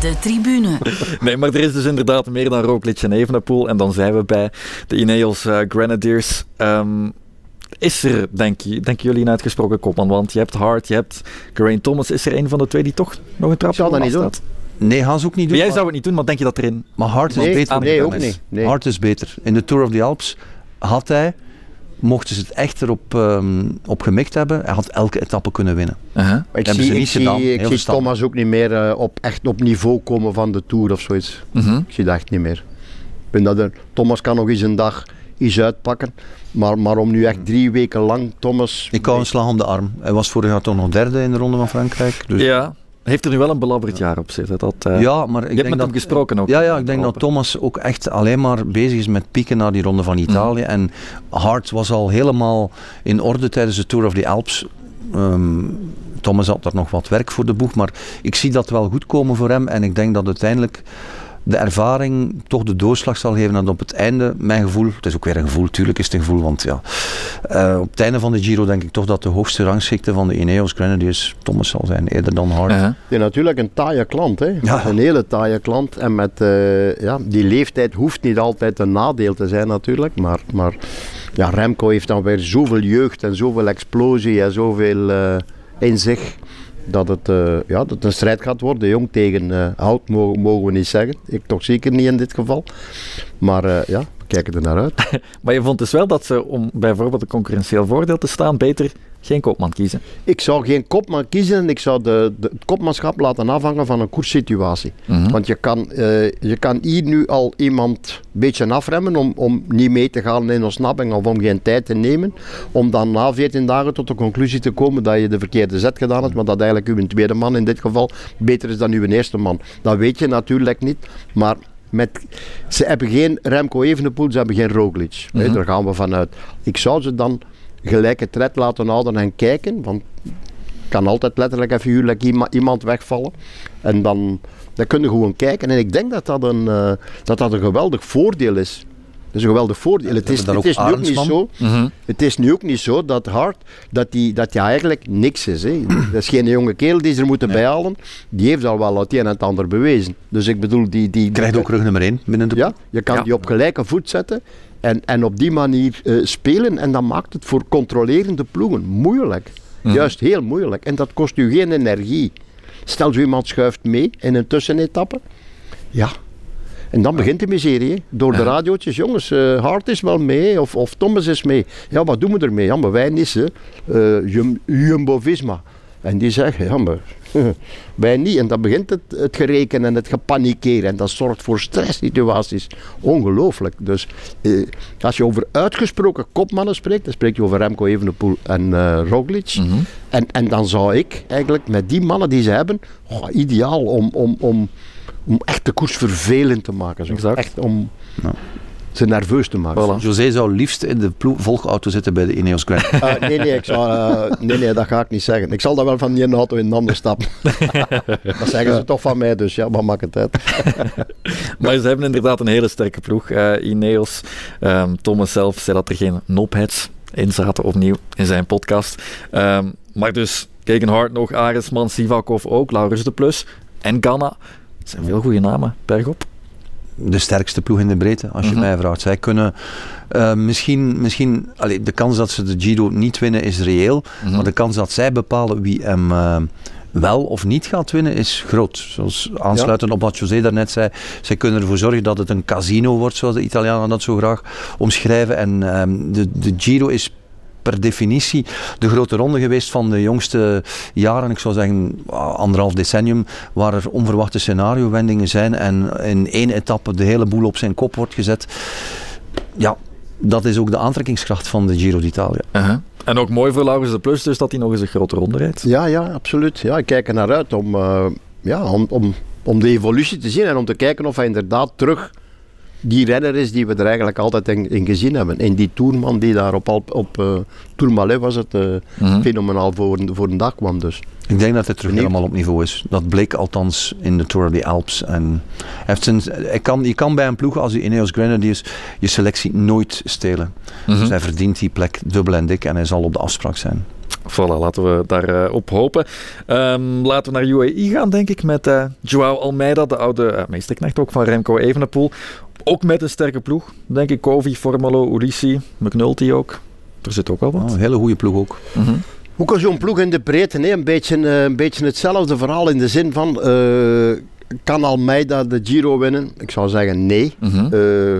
De tribune. Nee, maar er is dus inderdaad meer dan Roglic en Evenepoel. En dan zijn we bij de Ineos eh, Grenadiers. Ehm, is er, denk je, denken jullie, een uitgesproken kopman? Want je hebt Hart, je hebt Geraint Thomas. Is er een van de twee die toch nog een trap zou dat niet doen. Nee, gaan ze ook niet doen. Jij maar- zou het niet doen, maar denk je dat erin... Maar Hart is Nee, beter. nee, dan ook niet. Nee. Hart is beter. In de Tour of the Alps had hij, mochten ze het echt erop ehm, op gemikt hebben, hij had elke etappe kunnen winnen. Uh-huh. Ik Hebben zie, ze ik zie, ik zie. Thomas ook niet meer eh, op, echt op niveau komen van de Tour of zoiets. Mhm. Ik zie dat echt niet meer. Ik vind dat er, Thomas kan nog eens een dag iets uitpakken. Maar, maar om nu echt drie weken lang Thomas... Ik hou een slag om de arm. Hij was vorig jaar toch nog derde in de Ronde van Frankrijk. Dus Ja, heeft er nu wel een belabberd jaar op zitten. Dat, eh, Ja, maar ik je hebt met dat, hem gesproken ook. Ja, ja, ik denk dat. Thomas ook echt alleen maar bezig is met pieken naar die ronde van Italië. En Hart was al helemaal in orde tijdens de Tour of the Alps. Ehm, Thomas had er nog wat werk voor de boeg, maar ik zie dat wel goed komen voor hem. En ik denk dat uiteindelijk de ervaring toch de doorslag zal geven. En op het einde, mijn gevoel, het is ook weer een gevoel, tuurlijk is het een gevoel, want ja, eh, op het einde van de Giro denk ik toch dat de hoogste rangschikte van de Ineos Grenadiers Thomas zal zijn, eerder dan Hart. Uh-huh. Het is natuurlijk een taaie klant. Hè? Ja. Een hele taaie klant. En met eh, ja, die leeftijd hoeft niet altijd een nadeel te zijn natuurlijk. Maar, maar ja, Remco heeft dan weer zoveel jeugd en zoveel explosie en zoveel eh, in zich. Dat het, eh, ja, dat een strijd gaat worden. Jong tegen eh, oud mogen, we niet zeggen. Ik toch zeker niet in dit geval. Maar eh, ja, kijken er naar uit. Maar je vond dus wel dat ze, om bijvoorbeeld een concurrentieel voordeel te staan, beter geen koopman kiezen. Ik zou geen kopman kiezen en ik zou de, de, het kopmanschap laten afhangen van een koerssituatie. Mhm. Want je kan, eh, je kan hier nu al iemand een beetje afremmen om, om niet mee te gaan in ontsnapping of om geen tijd te nemen. Om dan na 14 dagen tot de conclusie te komen dat je de verkeerde zet gedaan hebt, maar dat eigenlijk uw tweede man in dit geval beter is dan uw eerste man. Dat weet je natuurlijk niet, maar met, ze hebben geen Remco Evenepoel, ze hebben geen Roglic. Mhm. daar gaan we vanuit. Ik zou ze dan gelijke tred laten houden en kijken, want kan altijd letterlijk en figuurlijk iema- iemand wegvallen. En dan, dan kun je gewoon kijken. En ik denk dat dat een, eh, dat dat een geweldig voordeel is. Dat is een geweldig voordeel. Het is, het is ook nu ook niet zo. Mhm. Het is nu ook niet zo dat Hart, dat die, dat die eigenlijk niks is. Hè. Dat is geen jonge kerel die ze er moeten bijhalen. Die heeft al wel het een en het ander bewezen. Dus ik bedoel, die... die Krijgt ook rug nummer 1 binnen de ja, je kan Ja. die op gelijke voet zetten en, en op die manier eh, spelen. En dat maakt het voor controlerende ploegen moeilijk. Mhm. Juist heel moeilijk. En dat kost u geen energie. Stel zo iemand schuift mee in een tussenetappe. Ja. En dan begint de miserie. hè. Door de radiootjes. Jongens, eh Hart is wel mee. Of, of Thomas is mee. Ja, wat doen we ermee? Ja, maar wij hè. Eh, Jum- Jumbo-Visma. En die zeggen, ja, maar wij niet. En dan begint het, het gereken en het gepanikeer. En dat zorgt voor stresssituaties. Ongelooflijk. Dus eh, als je over uitgesproken kopmannen spreekt, dan spreek je over Remco Evenepoel en eh Roglic. Mhm. En, en dan zou ik eigenlijk met die mannen die ze hebben, oh, ideaal om, om, om, om echt de koers vervelend te maken. Zo. Exact. Echt om Ja. ze nerveus te maken. Voilà. José zou liefst in de volgauto zitten bij de Ineos Grand. Eh, nee, nee, ik zou, eh, nee, nee, dat ga ik niet zeggen. Ik zal dat wel van die ene auto in de andere stappen. dat zeggen ze toch van mij, dus ja, wat maakt het uit? Maar ze hebben inderdaad een hele sterke ploeg, eh Ineos. Ehm, Thomas zelf zei dat er geen nopheads in zaten, opnieuw in zijn podcast. Ehm, maar dus Gegenhard nog, Aresman, Sivakov ook, Laurens de Plus en Ganna. Dat zijn veel goede namen, bergop. de sterkste ploeg in de breedte, als je Mhm. mij vraagt. Zij kunnen eh, misschien, misschien allee, de kans dat ze de Giro niet winnen is reëel, Mhm. maar de kans dat zij bepalen wie hem eh, wel of niet gaat winnen is groot. Zoals aansluitend op wat José daarnet zei, zij kunnen ervoor zorgen dat het een casino wordt, zoals de Italianen dat zo graag omschrijven. En ehm, de, de Giro is per definitie de grote ronde geweest van de jongste jaren, ik zou zeggen ah, anderhalf decennium, waar er onverwachte scenario-wendingen zijn en in één etappe de hele boel op zijn kop wordt gezet. Ja, dat is ook de aantrekkingskracht van de Giro d'Italia. Uh-huh. En ook mooi voor Laurens de Plus, dus dat hij nog eens een grote ronde rijdt. Ja, ja, absoluut. Ja, ik kijk er naar uit om, eh, ja, om, om, om de evolutie te zien en om te kijken of hij inderdaad terug die renner is die we er eigenlijk altijd in, in gezien hebben. En die toerman die daar op, Alp- op eh Tourmalet was het eh, Mhm. fenomenaal voor, voor een dag kwam. Dus. Ik denk dat hij terug helemaal op niveau is. Dat bleek althans in de Tour of the Alps. En heeft zijn, hij kan, je kan bij een ploeg als die Ineos Grenadiers je selectie nooit stelen. Mhm. Dus hij verdient die plek dubbel en dik en hij zal op de afspraak zijn. Voilà, laten we daarop op hopen. Ehm, laten we naar UAE gaan, denk ik, met eh Joao Almeida, de oude eh, meesterknecht ook van Remco Evenepoel. Ook met een sterke ploeg, denk ik. Kovi, Formolo, Ulissi, McNulty ook. Er zit ook wel wat. Oh, een hele goede ploeg ook. Mhm. Hoe kan zo'n ploeg in de breedte? Nee, een, beetje, eh, een beetje hetzelfde verhaal in de zin van... eh, kan Almeida de Giro winnen? Ik zou zeggen nee. Eh,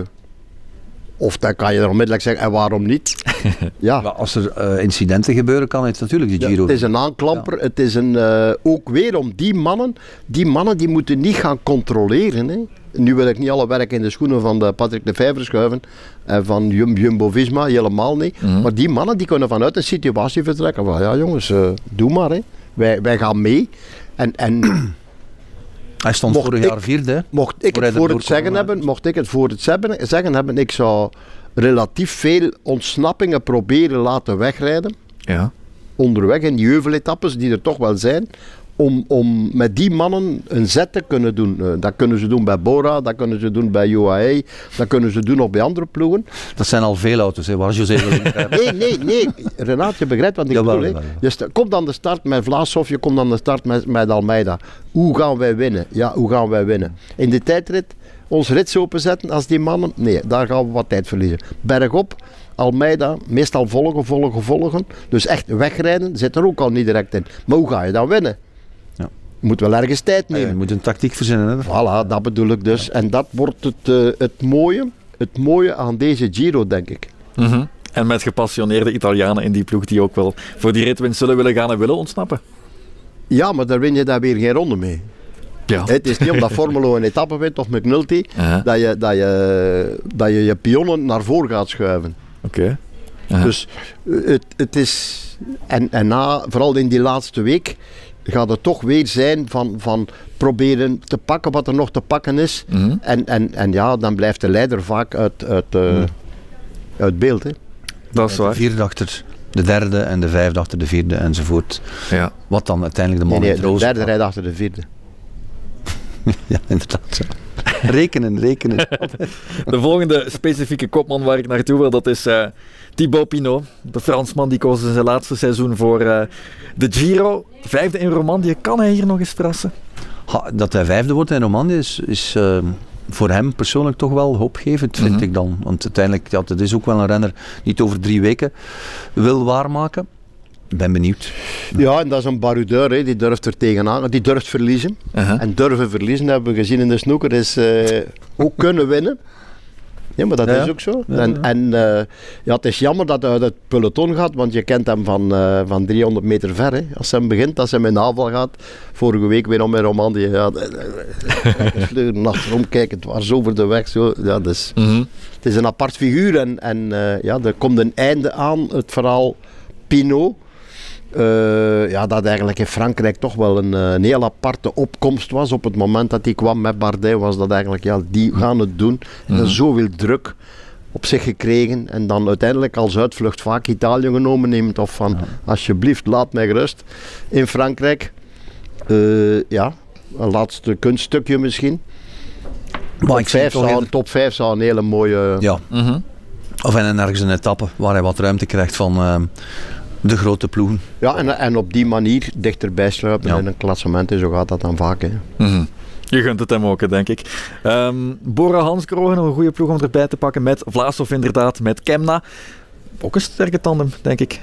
of dan kan je er onmiddellijk zeggen, en waarom niet? ja, Maar als er eh, incidenten gebeuren, kan het natuurlijk de Ja, Giro. het is een aanklamper. Het is een, eh, ook weer om die mannen. Die mannen die moeten niet gaan controleren. Hè. Nu wil ik niet alle werk in de schoenen van de Patrick de Vijver schuiven. En van Jum, Jumbo-Visma, helemaal niet. Mhm. Maar die mannen die kunnen vanuit een situatie vertrekken. Van ja jongens, eh, doe maar. Hè. Wij, wij gaan mee. En, en Hij stond Mocht vorig ik- jaar vierde. mocht ik het voor het zeggen hebben, mocht ik het voor het zeggen, zeggen hebben, ik zou relatief veel ontsnappingen proberen laten wegrijden Ja. onderweg in die heuveletappes die er toch wel zijn. Om, om met die mannen een zet te kunnen doen. Eh, dat kunnen ze doen bij Bora, dat kunnen ze doen bij UAE, dat kunnen ze doen op bij andere ploegen. Dat zijn al veel auto's, hè, waar José. Nee, nee, nee. Renaat, je begrijpt wat ik Jawel, bedoel. hè. Je komt aan de start met Vlaashoff, je komt aan de start met, met Almeida. Hoe gaan wij winnen? Ja, hoe gaan wij winnen? In de tijdrit ons rits openzetten als die mannen? Nee, daar gaan we wat tijd verliezen. Bergop, Almeida, meestal volgen, volgen, volgen. Dus echt wegrijden zit er ook al niet direct in. Maar hoe ga je dan winnen? Moet wel ergens tijd nemen. je moet een tactiek verzinnen. Hè. Voilà, dat bedoel ik dus. En dat wordt het, eh, het, mooie, het mooie aan deze Giro, denk ik. Mhm. En met gepassioneerde Italianen in die ploeg die ook wel voor die ritwinst zullen willen gaan en willen ontsnappen. Ja, maar daar win je daar weer geen ronde mee. Ja. Het is niet omdat Formelo een etappe wint of McNulty, Uh-huh. dat, je, dat, je, dat je je pionnen naar voren gaat schuiven. Oké. Uh-huh. Dus eh, het, het is... En, en na, vooral in die laatste week, gaat het toch weer zijn van, van proberen te pakken wat er nog te pakken is. Mhm. En, en, en ja, dan blijft de leider vaak uit, uit, eh, uit beeld. Hè. Dat is De waar. vierde achter de derde en de vijfde achter de vierde enzovoort. Ja. Wat dan uiteindelijk de Nee, man nee, in de het roze derde rijdt achter de vierde. Ja, inderdaad. ja. Rekenen, rekenen. De volgende specifieke kopman waar ik naartoe wil, dat is eh, Thibaut Pinot. De Fransman die koos in zijn laatste seizoen voor eh, de Giro. Vijfde in Romandie. Kan hij hier nog eens verrassen? Ha, dat hij vijfde wordt in Romandie is, is eh, voor hem persoonlijk toch wel hoopgevend, vind Mhm. ik dan. Want uiteindelijk, ja, dat is ook wel een renner die het over drie weken wil waarmaken. Ik ben benieuwd. Ja, en dat is een baroudeur, hè. die durft er tegenaan, die durft verliezen. Uh-huh. En durven verliezen, hebben we gezien in de snoeker, is eh, ook kunnen winnen. Ja, maar dat Ja, is ook zo. Ja, en eh, ja, het is jammer dat hij uit het peloton gaat, want je kent hem van, eh, van 300 meter ver. Hè. Als hij hem begint, als hij met navel gaat. Vorige week weer om met Romandie. Ja, sleuren achterom kijken, het was over de weg. Zo. Ja, dus, Mhm. het is een apart figuur en, en eh, ja, er komt een einde aan, het verhaal Pinot. Eh, ja, dat eigenlijk in Frankrijk toch wel een, eh, een heel aparte opkomst was. Op het moment dat hij kwam met Bardet, was dat eigenlijk, ja, die gaan het doen. En Mhm. zoveel druk op zich gekregen en dan uiteindelijk als uitvlucht vaak Italië genomen neemt. Of van, alsjeblieft, laat mij gerust. In Frankrijk, eh, ja, een laatste kunststukje misschien. Maar Top ik zie 5, toch zou, eerder- top 5 zou een hele mooie... Ja, Mhm. of en ergens een etappe waar hij wat ruimte krijgt van de grote ploegen. Ja, en, en op die manier dichterbij sluipen Ja. in een klassement. En zo gaat dat dan vaak. Hè. Mhm. Je gunt het hem ook, hè, denk ik. Ehm Bora Hansgrohe, nog een goede ploeg om erbij te pakken. Met Vlaasov inderdaad, met Kemna. Ook een sterke tandem, denk ik.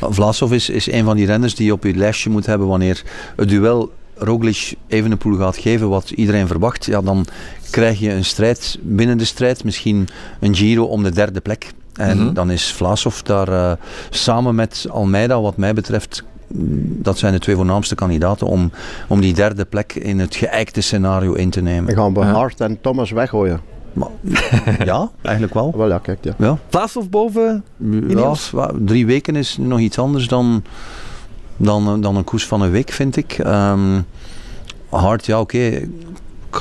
Vlasov is, is een van die renners die je op je lijstje moet hebben wanneer het duel Roglic Evenepoel gaat geven, wat iedereen verwacht. Ja, dan krijg je een strijd binnen de strijd, misschien een Giro om de derde plek. En Mhm. dan is Vlasov daar eh, samen met Almeida, wat mij betreft, mm, dat zijn de twee voornaamste kandidaten om, om die derde plek in het geëikte scenario in te nemen. Dan gaan we Ja. Hart en Thomas weggooien. Maar, ja, eigenlijk wel. Wel ja, kijk. Ja. Ja. Vlaasov boven. Ja, drie weken is nog iets anders dan, dan, dan een koers van een week, vind ik. Ehm hard, ja, oké. Ik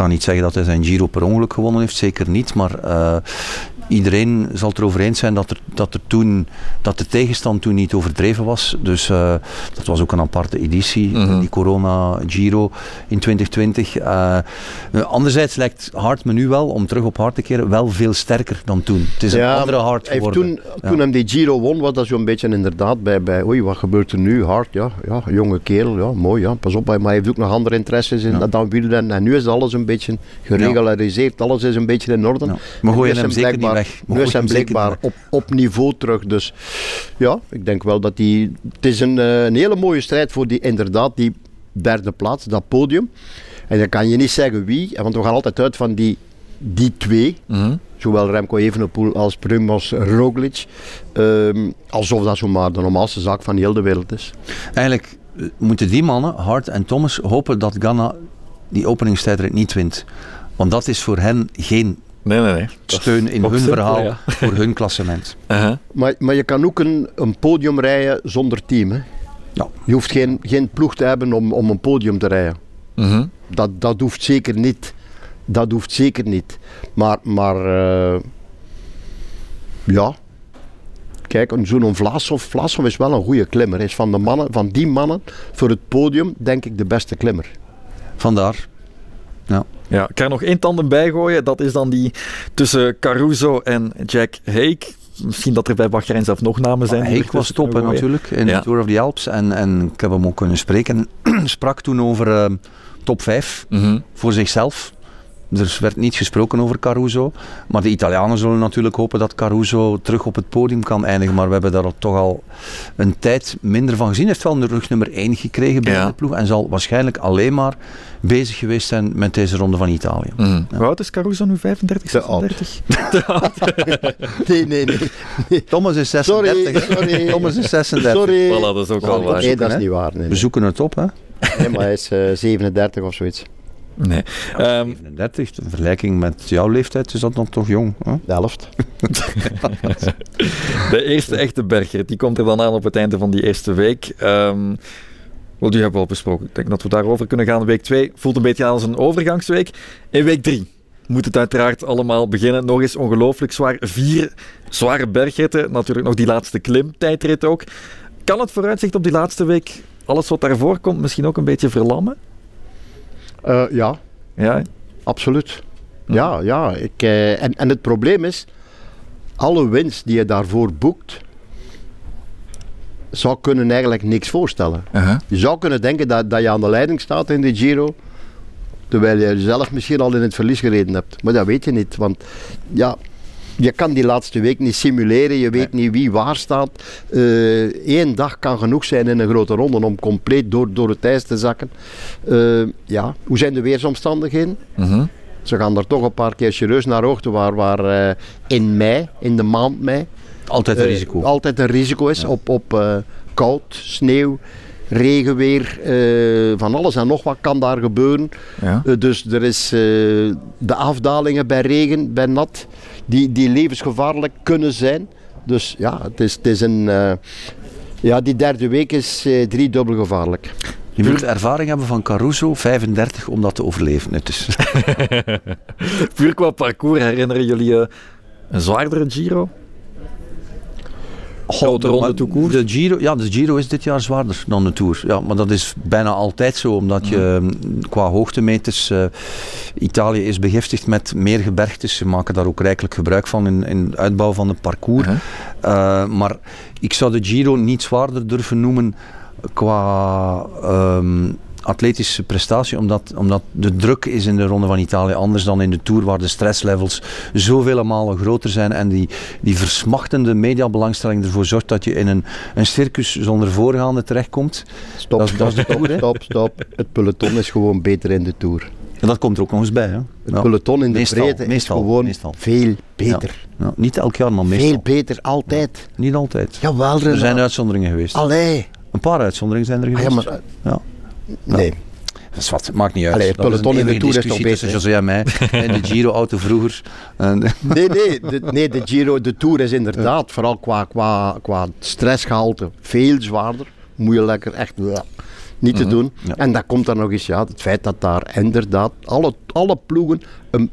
kan niet zeggen dat hij zijn Giro per ongeluk gewonnen heeft, zeker niet. Maar eh, iedereen zal het erover eens zijn dat, er, dat, er toen, dat de tegenstand toen niet overdreven was. Dus eh, dat was ook een aparte editie, Mhm. die Corona Giro in 2020. Eh, anderzijds lijkt Hart me nu wel, om terug op Hart te keren, wel veel sterker dan toen. Het is een andere Hart Hij heeft geworden. toen, Ja. toen hem die Giro won, was dat zo'n beetje inderdaad bij, bij oei, wat gebeurt er nu? Hard, ja, ja, jonge kerel, ja, mooi, ja, pas op. Maar hij heeft ook nog andere interesses in Ja. dan wielrennen. En nu is alles een beetje geregulariseerd, alles is een beetje in orde. Nu gooien is hem zeker niet weg. We Nu zeker blijkbaar op, op niveau terug. Dus ja, ik denk wel dat hij... Het is een, eh, een hele mooie strijd voor die, inderdaad, die derde plaats, dat podium. En dan kan je niet zeggen wie, want we gaan altijd uit van die, die twee. Mhm. Zowel Remco Evenepoel als Primoz Roglic. Ehm, alsof dat zomaar de normaalste zaak van heel de wereld is. Eigenlijk eh, moeten die mannen, Hart en Thomas, hopen dat Ghana die openingstijdrit niet wint. Want dat is voor hen geen Nee, nee, nee. Steun in hun simpel, verhaal ja. voor hun klassement. Uh-huh. Maar, maar je kan ook een, een podium rijden zonder team. Hè? Ja. Je hoeft geen, geen ploeg te hebben om, om een podium te rijden. Mhm. Dat, dat hoeft zeker niet. Dat hoeft zeker niet. Maar, maar eh, ja. Kijk, een- zo'n Vlasov, Vlasov is wel een goede klimmer. Hij is van, de mannen, van die mannen voor het podium denk ik de beste klimmer. Vandaar. Ja, ik ga er nog één tandem bij gooien. Dat is dan die tussen Caruso en Jack Hake. Misschien dat er bij Bahrein zelf nog namen zijn. er was tussen top hè, kunnen gooien. natuurlijk in Ja. de Tour of the Alps. En, en ik heb hem ook kunnen spreken. Sprak toen over eh, top 5 Mhm. voor zichzelf. Er werd niet gesproken over Caruso. Maar de Italianen zullen natuurlijk hopen dat Caruso terug op het podium kan eindigen. Maar we hebben daar toch al een tijd minder van gezien. Hij heeft wel een rug nummer 1 gekregen bij Ja. de ploeg. En zal waarschijnlijk alleen maar bezig geweest zijn met deze ronde van Italië. Mhm. Hoe oud is Caruso nu? 35, Te oud. 36? Nee, nee, nee. Thomas is Sorry, 36. sorry. Thomas is 36. Sorry. Voilà, dat is ook al waar. Nee, dat is niet waar. Nee, We zoeken het op, hè? Nee, maar hij is eh, 37 of zoiets. Nee. Ehm, 37, in vergelijking met jouw leeftijd is dat dan toch jong. Hè? De helft. de eerste echte berger, die komt er dan aan op het einde van die eerste week. Ehm wel, die hebben we al besproken. Ik denk dat we daarover kunnen gaan. Week 2 voelt een beetje aan als een overgangsweek. In week 3 moet het uiteraard allemaal beginnen. Nog eens ongelooflijk zwaar. Vier zware bergritten. Natuurlijk nog die laatste klimtijdrit ook. Kan het vooruitzicht op die laatste week, alles wat daarvoor komt, misschien ook een beetje verlammen? Eh, ja, Ja, absoluut. Ja, ja. Ik, eh, en, en het probleem is, alle winst die je daarvoor boekt, zou kunnen eigenlijk niks voorstellen. Uh-huh. Je zou kunnen denken dat, dat je aan de leiding staat in de Giro, terwijl je zelf misschien al in het verlies gereden hebt. Maar dat weet je niet, want ja, je kan die laatste week niet simuleren, je weet niet wie waar staat. Eén dag kan genoeg zijn in een grote ronde om compleet door, door het ijs te zakken. ja, hoe zijn de weersomstandigheden? Mhm. Ze gaan er toch een paar keer serieus naar hoogte waar, waar in mei, in de maand mei, altijd een risico. altijd een risico is op, op koud, sneeuw regenweer, uh, van alles en nog wat kan daar gebeuren. Ja. Uh, dus er is uh, de afdalingen bij regen, bij nat, die, die levensgevaarlijk kunnen zijn. Dus ja, het is, het is een. ja, die derde week is driedubbel gevaarlijk. Je moet ervaring hebben van Caruso, 35, om dat te overleven. Het is. Puur qua parcours herinneren jullie een zwaardere Giro? Grote ronde. De Giro, ja, de Giro is dit jaar zwaarder dan de Tour. Ja, maar dat is bijna altijd zo, omdat je mm, qua hoogtemeters... Uh, Italië is begiftigd met meer gebergtes. Ze maken daar ook rijkelijk gebruik van in, in de uitbouw van het parcours. Uh, maar ik zou de Giro niet zwaarder durven noemen qua... Um, atletische prestatie, omdat, omdat de druk is in de Ronde van Italië anders dan in de Tour, waar de stresslevels zoveel malen groter zijn en die, die versmachtende mediabelangstelling ervoor zorgt dat je in een, een circus zonder voorgaande terechtkomt. Stop, dat, dat is de tour, stop, stop. Het peloton is gewoon beter in de Tour. En dat komt er ook nog eens bij. Hè? Het peloton in de meestal, breedte meestal, is gewoon meestal. veel beter. Ja. Ja, niet elk jaar, maar meestal. Veel beter, altijd. Niet altijd. Jawel, er zijn uitzonderingen geweest. Allee. Een paar uitzonderingen zijn er geweest. Ah, ja, maar, ja. Nee. Dat is wat, maakt niet uit. Allee, peloton in de Tour is toch beter. José en mij en de Giro-auto vroeger. nee, nee de, nee, de Giro, de Tour is inderdaad, vooral qua, qua, qua stressgehalte, veel zwaarder. Moet je lekker echt niet te mhm. doen. Ja. En dat komt dan nog eens, ja, het feit dat daar inderdaad alle, alle ploegen een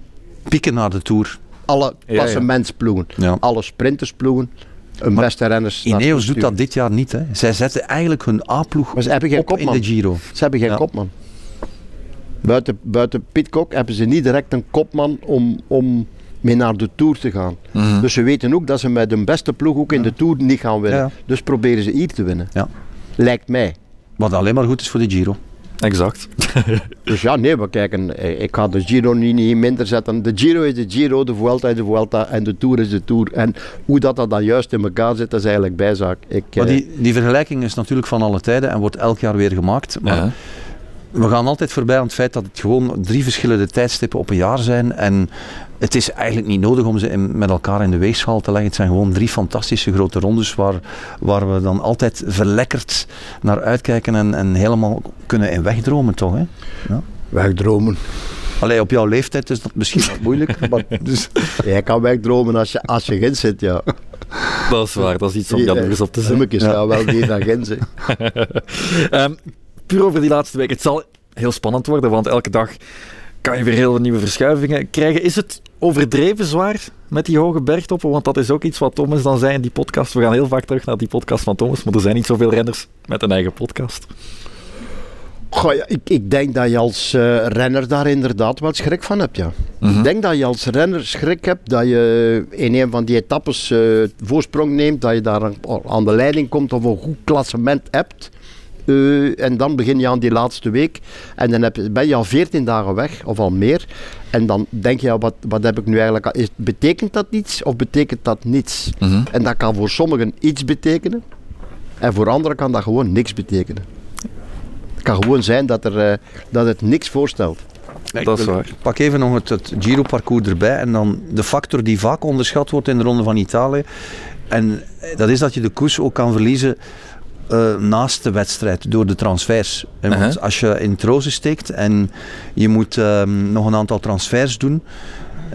pieken naar de Tour. Alle klassementsploegen, ja. alle sprintersploegen, een beste renners. Ineos doet dat dit jaar niet. Hè. Zij zetten eigenlijk hun A-ploeg op in de Giro. Ze hebben geen kopman. Buiten, buiten Pitcock hebben ze niet direct een kopman om, om mee naar de Tour te gaan. Mhm. Dus ze weten ook dat ze met hun beste ploeg ook in de Tour niet gaan winnen. Dus proberen ze hier te winnen. Ja. Lijkt mij. Wat alleen maar goed is voor de Giro. Exact. dus ja, nee, we kijken. Eh, ik ga de Giro niet, niet minder zetten. De Giro is de Giro, de Vuelta is de Vuelta en de Tour is de Tour. En hoe dat, dat dan juist in elkaar zit, dat is eigenlijk bijzaak. Ik, maar die, eh, die vergelijking is natuurlijk van alle tijden en wordt elk jaar weer gemaakt. Maar we gaan altijd voorbij aan het feit dat het gewoon drie verschillende tijdstippen op een jaar zijn. En het is eigenlijk niet nodig om ze in, met elkaar in de weegschaal te leggen. Het zijn gewoon drie fantastische grote rondes waar, waar we dan altijd verlekkerd naar uitkijken en, en helemaal kunnen in wegdromen toch? Hè? Ja. Wegdromen. Allee, op jouw leeftijd is dat misschien wat moeilijk. maar dus... Jij kan wegdromen als je, als je Gent zit, ja. Dat is waar, dat is iets om jaloers op te zijn. Sommige ja. wel weer naar Gent um, puur over die laatste week. Het zal heel spannend worden, want elke dag kan je weer heel nieuwe verschuivingen krijgen. Is het overdreven zwaar met die hoge bergtoppen? Want dat is ook iets wat Thomas dan zei in die podcast. We gaan heel vaak terug naar die podcast van Thomas, maar er zijn niet zoveel renners met een eigen podcast. Goh, ja, ik, ik, denk dat je als uh, renner daar inderdaad wel schrik van hebt, ja. Mhm. Ik denk dat je als renner schrik hebt dat je in een van die etappes uh, voorsprong neemt, dat je daar aan de leiding komt of een goed klassement hebt. Uh, en dan begin je aan die laatste week. En dan heb, ben je al 14 dagen weg, of al meer. En dan denk je, ja, wat, wat heb ik nu eigenlijk... Is, betekent dat iets of betekent dat niets? Mhm. En dat kan voor sommigen iets betekenen. En voor anderen kan dat gewoon niks betekenen. Het kan gewoon zijn dat, er, uh, dat het niks voorstelt. dat is waar. Pak even nog het, het Giro-parcours erbij. En dan de factor die vaak onderschat wordt in de Ronde van Italië. En dat is dat je de koers ook kan verliezen uh, naast de wedstrijd door de transfers. En uh-huh. Als je in trozen steekt en je moet um, nog een aantal transfers doen.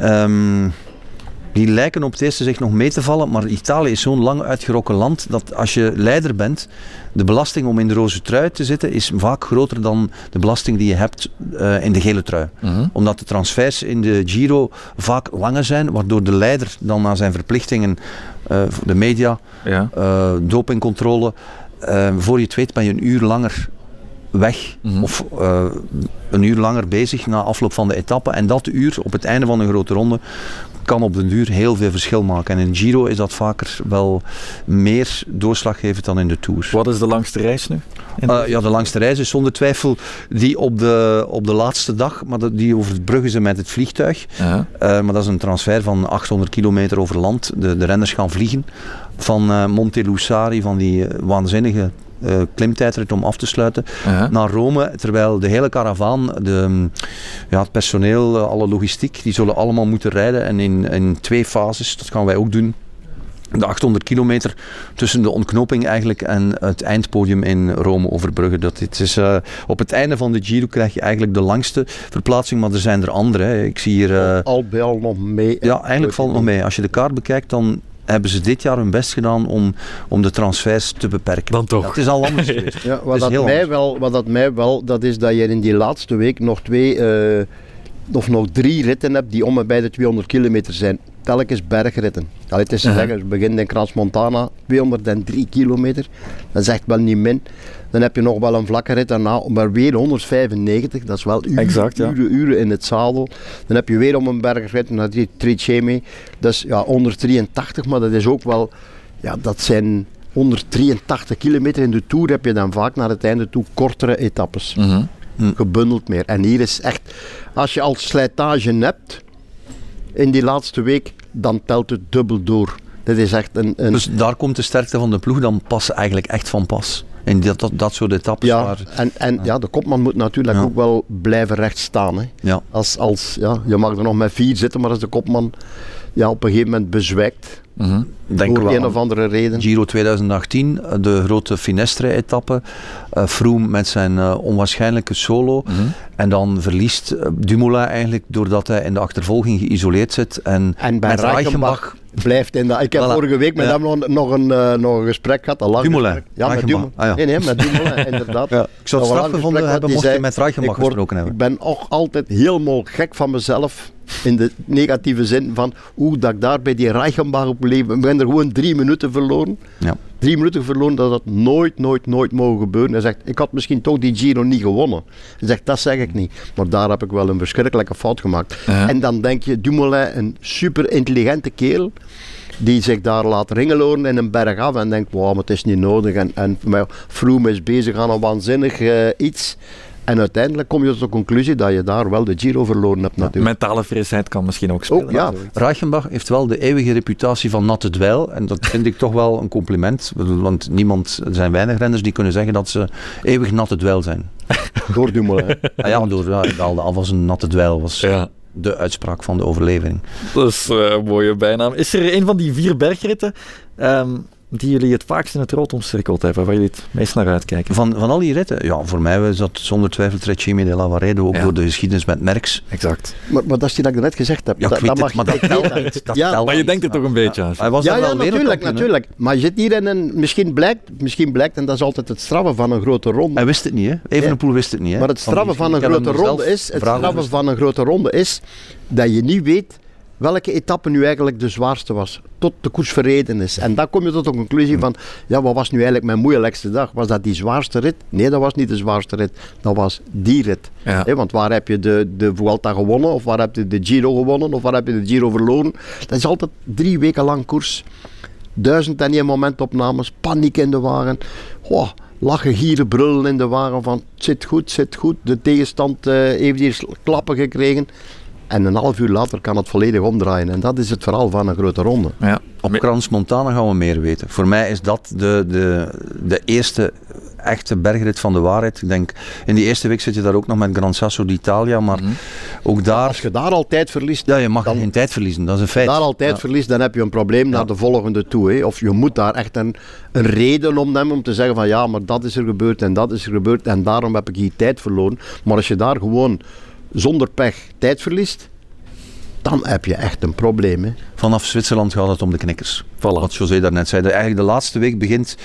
Um, die lijken op het eerste zicht nog mee te vallen, maar Italië is zo'n lang uitgerokken land dat als je leider bent, de belasting om in de roze trui te zitten is vaak groter dan de belasting die je hebt uh, in de gele trui. Uh-huh. Omdat de transfers in de Giro vaak langer zijn, waardoor de leider dan na zijn verplichtingen, uh, de media, ja. dopingcontrole, uh, voor je het weet ben je een uur langer weg Mhm. of eh, een uur langer bezig na afloop van de etappe. En dat uur op het einde van een grote ronde kan op den duur heel veel verschil maken. En in Giro is dat vaker wel meer doorslaggevend dan in de Tour. Wat is de langste reis nu? Eh, ja, de langste reis is zonder twijfel die op de, op de laatste dag, maar die over het bruggen zijn met het vliegtuig. Eh, maar dat is een transfer van 800 kilometer over land. De, de renners gaan vliegen van Monte Lussari, van die waanzinnige eh, klimtijdrit om af te sluiten, naar Rome. Terwijl de hele karavaan, de, ja, het personeel, eh, alle logistiek, die zullen allemaal moeten rijden. En in, in twee fases, dat gaan wij ook doen. De 800 kilometer tussen de ontknoping eigenlijk en het eindpodium in Rome overbruggen. Dat het is, eh, op het einde van de Giro krijg je eigenlijk de langste verplaatsing, maar er zijn er andere. Hè. Ik zie hier... eh, Al bij al nog mee. ja, eigenlijk valt het nog mee. Als je de kaart bekijkt, dan hebben ze dit jaar hun best gedaan om, om de transfers te beperken. Dan toch. Ja, het is al anders geweest. Ja, wat, dat mij anders. wel, wat dat mij wel, dat is dat je in die laatste week nog twee, eh, of nog drie ritten hebt die om en bij de 200 kilometer zijn. Telkens bergritten. Allee, het is te zeggen, we beginnen in Crans Montana, 203 kilometer. Dat is echt wel niet min. Dan heb je nog wel een vlakke rit daarna, maar weer 195. Dat is wel uren, Exact, ja. uren, uren in het zadel. Dan heb je weer om een bergrit naar die Tricemi. Dat is ja, 183, maar dat is ook wel, ja, dat zijn 183 kilometer in de Tour heb je dan vaak naar het einde toe kortere etappes. Mhm. Gebundeld meer. En hier is echt, als je al slijtage hebt in die laatste week, dan telt het dubbel door. Dit is echt een... een Dus daar komt de sterkte van de ploeg dan pas eigenlijk echt van pas. In dat, dat, dat soort etappes ja, waar... en, en ja, de kopman moet natuurlijk Ja. ook wel blijven recht staan. Hè. Ja. Als, als, ja, je mag er nog met vier zitten, maar als de kopman ja, op een gegeven moment bezwijkt, Mhm. Denk door wel een of andere reden. Giro 2018, eh, de grote Finestre-etappe. eh Froome met zijn eh, onwaarschijnlijke solo. Mhm. En dan verliest eh, Dumoulin eigenlijk doordat hij in de achtervolging geïsoleerd zit. En, En bij met Reichenbach blijft in de... Ik heb Voilà. vorige week met Ja. hem nog, nog, een, eh, nog een gesprek gehad. Een lang Dumoulin. gesprek. Ja, met. Dumoulin. Ah, ja. Nee, nee, met Dumoulin, inderdaad. Ja, ik zou het Nog een lang straf gevonden gesprek hebben mocht die je met Reichenbach ik word- gesproken hebben. Ik ben ook altijd helemaal gek van mezelf. In de negatieve zin van hoe dat ik daar bij die Reichenbach op leven. Ik ben er gewoon drie minuten verloren. Ja. Drie minuten verloren, dat had nooit, nooit, nooit mogen gebeuren. Hij zegt, ik had misschien toch die Giro niet gewonnen. Hij zegt, dat zeg ik niet. Maar daar heb ik wel een verschrikkelijke fout gemaakt. Ja. En dan denk je, Dumoulin, een super intelligente kerel, die zich daar laat ringeloren in een berg af en denkt, wow, maar het is niet nodig. En, en Froome is bezig aan een waanzinnig eh, iets. En uiteindelijk kom je tot de conclusie dat je daar wel de Giro verloren hebt natuurlijk. Mentale frisheid kan misschien ook spelen. Ook, ja. Reichenbach heeft wel de eeuwige reputatie van natte dweil. En dat vind ik toch wel een compliment. Want niemand, er zijn weinig renners die kunnen zeggen dat ze eeuwig natte dweil zijn. Door Dumoulin. Ah ja, door ja, ik haalde af als een natte dweil was Ja. de uitspraak van de overlevering. Dat is eh, een mooie bijnaam. Is er een van die vier bergritten ehm, die jullie het vaakst in het rood omcirkeld hebben, waar jullie het meest naar uitkijken? Van, van al die ritten, ja, voor mij was dat zonder twijfel Trecime de Lavaredo, ook Ja. door de geschiedenis met Merckx. Exact. Maar, maar dat is die dat ik net gezegd heb. Ja, ik dat, weet dat het, mag maar je dat telt. Dat Ja, Maar je denkt er toch een beetje aan. Hij was Ja, wel natuurlijk, natuurlijk. Maar je zit hier in een... Misschien blijkt, misschien blijkt, en dat is altijd het straffen van een grote ronde. Hij wist het niet, hè? Evenepoel wist het niet, hè? Maar het straffen van een heb hem grote ronde is, het straffen van een grote ronde is dat je niet weet welke etappe nu eigenlijk de zwaarste was, tot de koers verreden is. En dan kom je tot de conclusie van, ja, wat was nu eigenlijk mijn moeilijkste dag? Was dat die zwaarste rit? Nee, dat was niet de zwaarste rit. Dat was die rit. Ja. Want waar heb je de, de Vuelta gewonnen? Of waar heb je de Giro gewonnen? Of waar heb je de Giro verloren? Dat is altijd drie weken lang koers. Duizend en één momentopnames, paniek in de wagen. Lachen, gieren, brullen in de wagen van het zit goed, het zit goed. De tegenstand eh, heeft hier klappen gekregen. En een half uur later kan het volledig omdraaien. En dat is het verhaal van een grote ronde. Ja. Op Crans Montana gaan we meer weten. Voor mij is dat de, de, de eerste echte bergrit van de waarheid. Ik denk, in die eerste week zit je daar ook nog met Gran Sasso d'Italia, maar Mhm. ook daar... Als je daar al tijd verliest, Ja, je mag dan- geen tijd verliezen, dat is een feit. daar al tijd Ja. verliest, dan heb je een probleem naar de volgende toe. Hè. Of je moet daar echt een, een reden om nemen om te zeggen van ja, maar dat is er gebeurd en dat is er gebeurd en daarom heb ik hier tijd verloren. Maar als je daar gewoon zonder pech tijd verliest, dan heb je echt een probleem. Hè. Vanaf Zwitserland gaat het om de knikkers. Voilà. Wat José daarnet zei. Eigenlijk de laatste week begint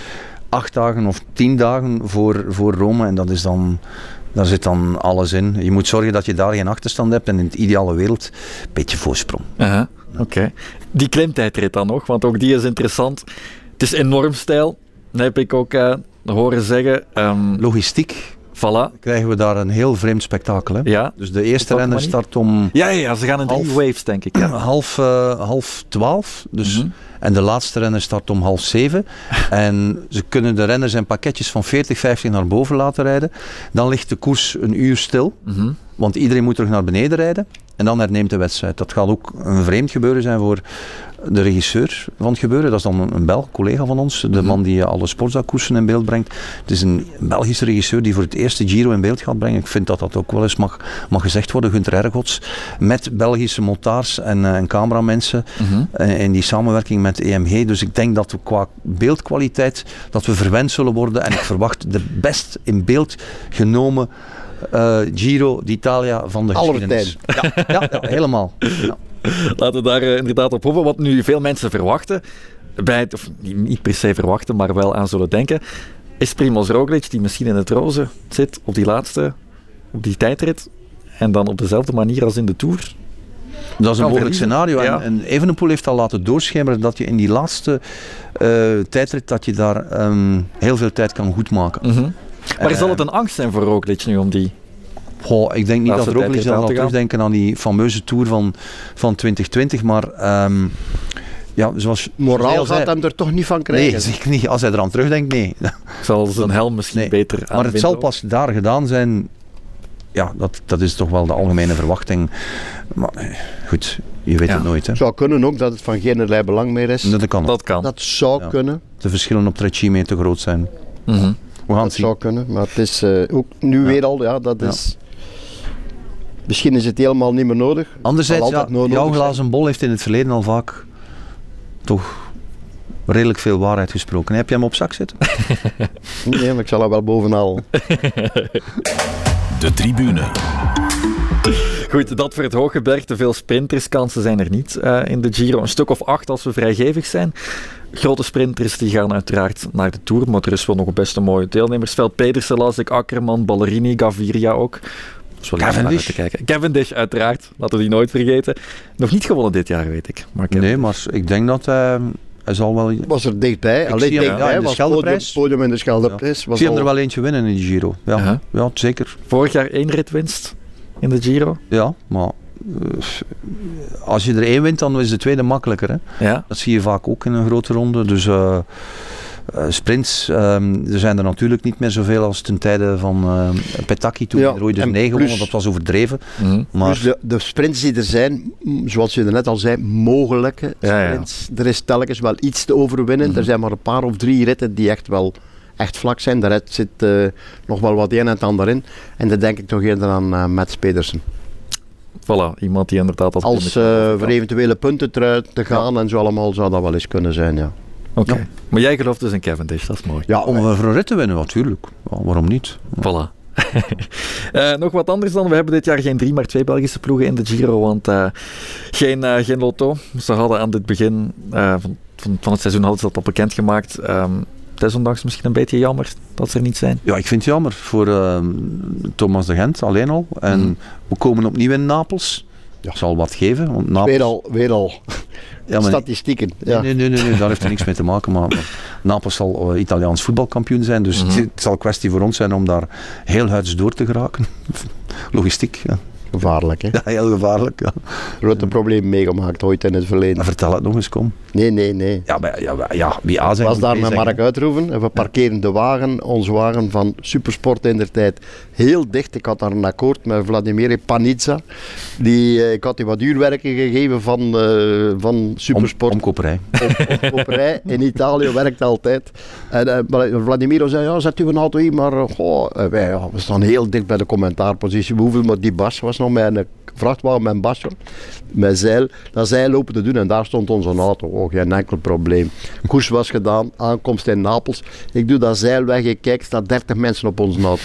acht dagen of tien dagen voor, voor Rome. En dat is dan, daar zit dan alles in. Je moet zorgen dat je daar geen achterstand hebt. En in het ideale wereld een beetje voorsprong. Aha, Oké. Die klimtijdrit dan nog, want ook die is interessant. Het is enorm stijl, dat heb ik ook eh, horen zeggen. Ehm, Logistiek Voilà. krijgen we daar een heel vreemd spektakel. Hè? Ja. Dus de eerste renner start om Ja, ja, ja, ze gaan in drie Half- waves, denk ik. Ja. half, eh, half twaalf. Dus, Mhm. En de laatste renner start om half zeven. en ze kunnen de renners in pakketjes van 40, 50 naar boven laten rijden. Dan ligt de koers een uur stil. Mhm. Want iedereen moet terug naar beneden rijden. En dan herneemt de wedstrijd. Dat gaat ook een vreemd gebeuren zijn voor de regisseur van het gebeuren. Dat is dan een, Belg, collega van ons. De Mhm. man die alle sportzakkoersen in beeld brengt. Het is een Belgische regisseur die voor het eerste Giro in beeld gaat brengen. Ik vind dat dat ook wel eens mag, mag gezegd worden. Gunther Ergots. Met Belgische montaars en, eh, en cameramensen. Mhm. eh, in die samenwerking met EMG. Dus ik denk dat we qua beeldkwaliteit dat we verwend zullen worden. En ik verwacht de best in beeld genomen eh, Giro d'Italia van de Aller geschiedenis. Ja, ja, ja, helemaal. Ja. Laten we daar eh, inderdaad op hopen. Wat nu veel mensen verwachten, bij het, of niet, per se verwachten, maar wel aan zullen denken, is Primoz Roglic, die misschien in het roze zit op die laatste, op die tijdrit, en dan op dezelfde manier als in de Tour. Dat is een mogelijk scenario. En, Ja. en Evenepoel heeft al laten doorschemeren dat je in die laatste eh, tijdrit dat je daar ehm, heel veel tijd kan goedmaken. Mhm. Maar Eh, zal het een angst zijn voor Roglic nu om die... Goh, ik denk niet Laatste dat Roglic tijdrit dan aan terugdenken aan die fameuze Tour van, van 2020, maar ehm, ja, zoals Moraal hij gaat hem er toch niet van krijgen. Nee, zeker niet. Als hij eraan terugdenkt, nee. zal zijn helm misschien Nee. beter Maar het zal ook? pas daar gedaan zijn. Ja, dat, dat is toch wel de algemene verwachting. Maar eh, goed, je weet Ja. het nooit. Hè. Het zou kunnen ook dat het van geen allerlei belang meer is. Dat kan. Dat kan. Dat zou Ja. kunnen. De verschillen op Trecime te groot zijn. We gaan Dat het zien. zou kunnen. Maar het is eh, ook nu weer al, ja, dat Ja. is... Misschien is het helemaal niet meer nodig. Anderzijds, ja, nodig jouw glazen bol heeft in het verleden al vaak toch redelijk veel waarheid gesproken. Heb je hem op zak zitten? Nee, maar ik zal er wel bovenal. De tribune. Goed, dat voor het hooggebergte. Veel sprinterskansen zijn er niet eh, in de Giro. Een stuk of acht als we vrijgevig zijn. Grote sprinters die gaan uiteraard naar de Tour, maar er is wel nog best een mooie deelnemersveld. Pedersen, las ik, Akkerman, Ballerini, Gaviria ook. Dat is wel leuk om naar uit te kijken. Cavendish uiteraard, laten we die nooit vergeten. Nog niet gewonnen dit jaar, weet ik. Maar Nee, maar ik denk dat hij, hij zal wel... Was er dichtbij. Alleen zie hem, dichtbij ja, in de was podium, Scheldeprijs. podium in de Scheldeprijs. was zie hem er wel eentje winnen in de Giro. Ja, Aha. ja zeker. vorig jaar één ritwinst in de Giro. Ja, maar eh, als je er één wint, dan is de tweede makkelijker. Hè? Ja. Dat zie je vaak ook in een grote ronde. Dus eh, eh, sprints, ehm, er zijn er natuurlijk niet meer zoveel als ten tijde van eh Petacchi toen Ja, en negen plus- won. Dat was overdreven. Mhm. Maar Dus de, de sprints die er zijn, zoals je er net al zei, mogelijke Ja, ja. sprints. Er is telkens wel iets te overwinnen. Mhm. Er zijn maar een paar of drie ritten die echt wel echt vlak zijn. De rit zit eh, nog wel wat een en het ander in. En dan denk ik toch eerder aan uh, Mats Pedersen. Voilà, iemand die inderdaad als Als eh, voor eventuele punten te, te gaan en zo allemaal zou dat wel eens kunnen zijn, ja. Oké. Maar jij gelooft dus in Cavendish, dat is mooi. Ja, om een rit te winnen, natuurlijk. Waarom niet? Voilà. Eh, nog wat anders dan. We hebben dit jaar geen drie, maar twee Belgische ploegen in de Giro. Want eh, geen, eh, geen lotto. Ze hadden aan dit begin van, van, van het seizoen hadden ze dat al bekendgemaakt. Um, desondanks misschien een beetje jammer dat ze er niet zijn. Ja, ik vind het jammer voor ehm, Thomas de Gent alleen al. En Mhm. we komen opnieuw in Napels. Ja. Zal wat geven. Want Napels, weer al, weer al ja, maar- statistieken. Ja. Nee, nee, nee, nee, daar heeft er niks mee te maken. Maar, maar Napels zal eh, Italiaans voetbalkampioen zijn. Dus Mhm. het zal een kwestie voor ons zijn om daar heel huids door te geraken. Logistiek, ja. Gevaarlijk, hè. ja heel gevaarlijk. Ja. Grote problemen meegemaakt ooit in het verleden. Vertel het nog eens, kom. Nee, nee, nee. Ja, maar, ja, maar- ja wie A zijn was daar met. Mark Uitroeven en we parkeren de wagen, onze wagen van Supersport in der tijd, heel dicht. Ik had daar een akkoord met Vladimir Panitza. Die, eh, ik had die wat uurwerken gegeven van, eh, van Om, Supersport. omkoperij. Op, opperij. In Italië werkt altijd. En maar Vladimiro zei, ja, zet u een auto hier, maar goh, wij, ja, we staan heel dicht bij de commentaarpositie. We hoeven maar die bas was nog eh, vrachtwagen, mijn basje, met zeil, dat zeil lopen te doen en daar stond onze auto. Oh, geen enkel probleem. Koers was gedaan, aankomst in Napels. Ik doe dat zeil weg, ik kijk, staan 30 mensen op onze auto.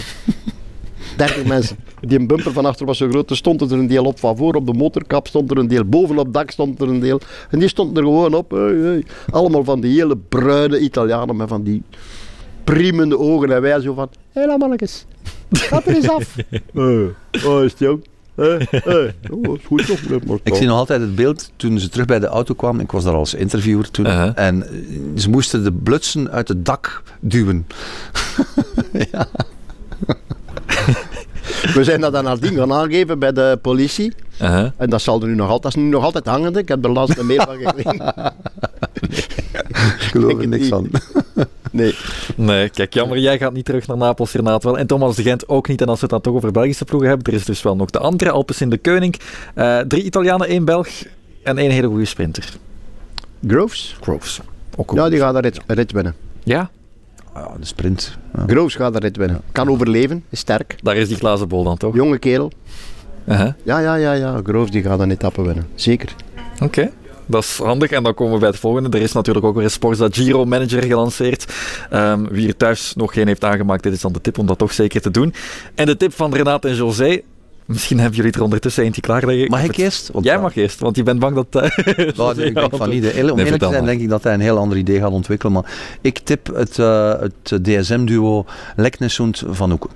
30 mensen. Die bumper van achter was zo groot. Er stond er een deel op van voor op de motorkap, stond er een deel bovenop het dak, stond er een deel. En die stond er gewoon op. Hey, hey. Allemaal van die hele bruine Italianen met van die priemende ogen. En wij zo van, hé hey, mannetjes, er eens af. Hé, oh, is het jong? Oh, is goed toch? Blijf maar Ik zie nog altijd het beeld toen ze terug bij de auto kwamen. Ik was daar als interviewer toen. En ze moesten de blutsen uit het dak duwen. We zijn dat dan nadien gaan aangeven bij de politie. En dat zal er nu nog altijd, dat is nu nog altijd hangende. Ik heb er laatst een mail van gekregen. Ik geloof er niks van. Nee. Nee, kijk, jammer, jij gaat niet terug naar Napels, Renaat wel. En Thomas de Gent ook niet. En als we het dan toch over Belgische ploegen hebben, er is dus wel nog de andere Alpes in de Keuning. Eh, drie Italianen, één Belg en één hele goede sprinter. Groves? Groves. Ook. Ja, die gaat de rit, rit winnen. Ja, Ja, de sprint. Ja. Groves gaat de rit winnen. Kan overleven, is sterk. daar is die glazen bol dan toch? Jonge kerel. Uh-huh. Ja, ja, ja, ja. Groves die gaat een etappe winnen. Zeker. Oké. Dat is handig. En dan komen we bij het volgende. Er is natuurlijk ook weer een Sporza Giro Manager gelanceerd. Ehm, wie er thuis nog geen heeft aangemaakt, dit is dan de tip om dat toch zeker te doen. En de tip van Renate en José. Misschien hebben jullie er ondertussen eentje klaar. je- Mag ik eerst? Want, Jij ja, mag eerst, want je bent bang dat... eh, Nou, nee, ik denk van niet. Om Nee, eerlijk te zijn maar. denk ik dat hij een heel ander idee gaat ontwikkelen. Maar ik tip het, eh, het DSM-duo Leknesund van Hoeken.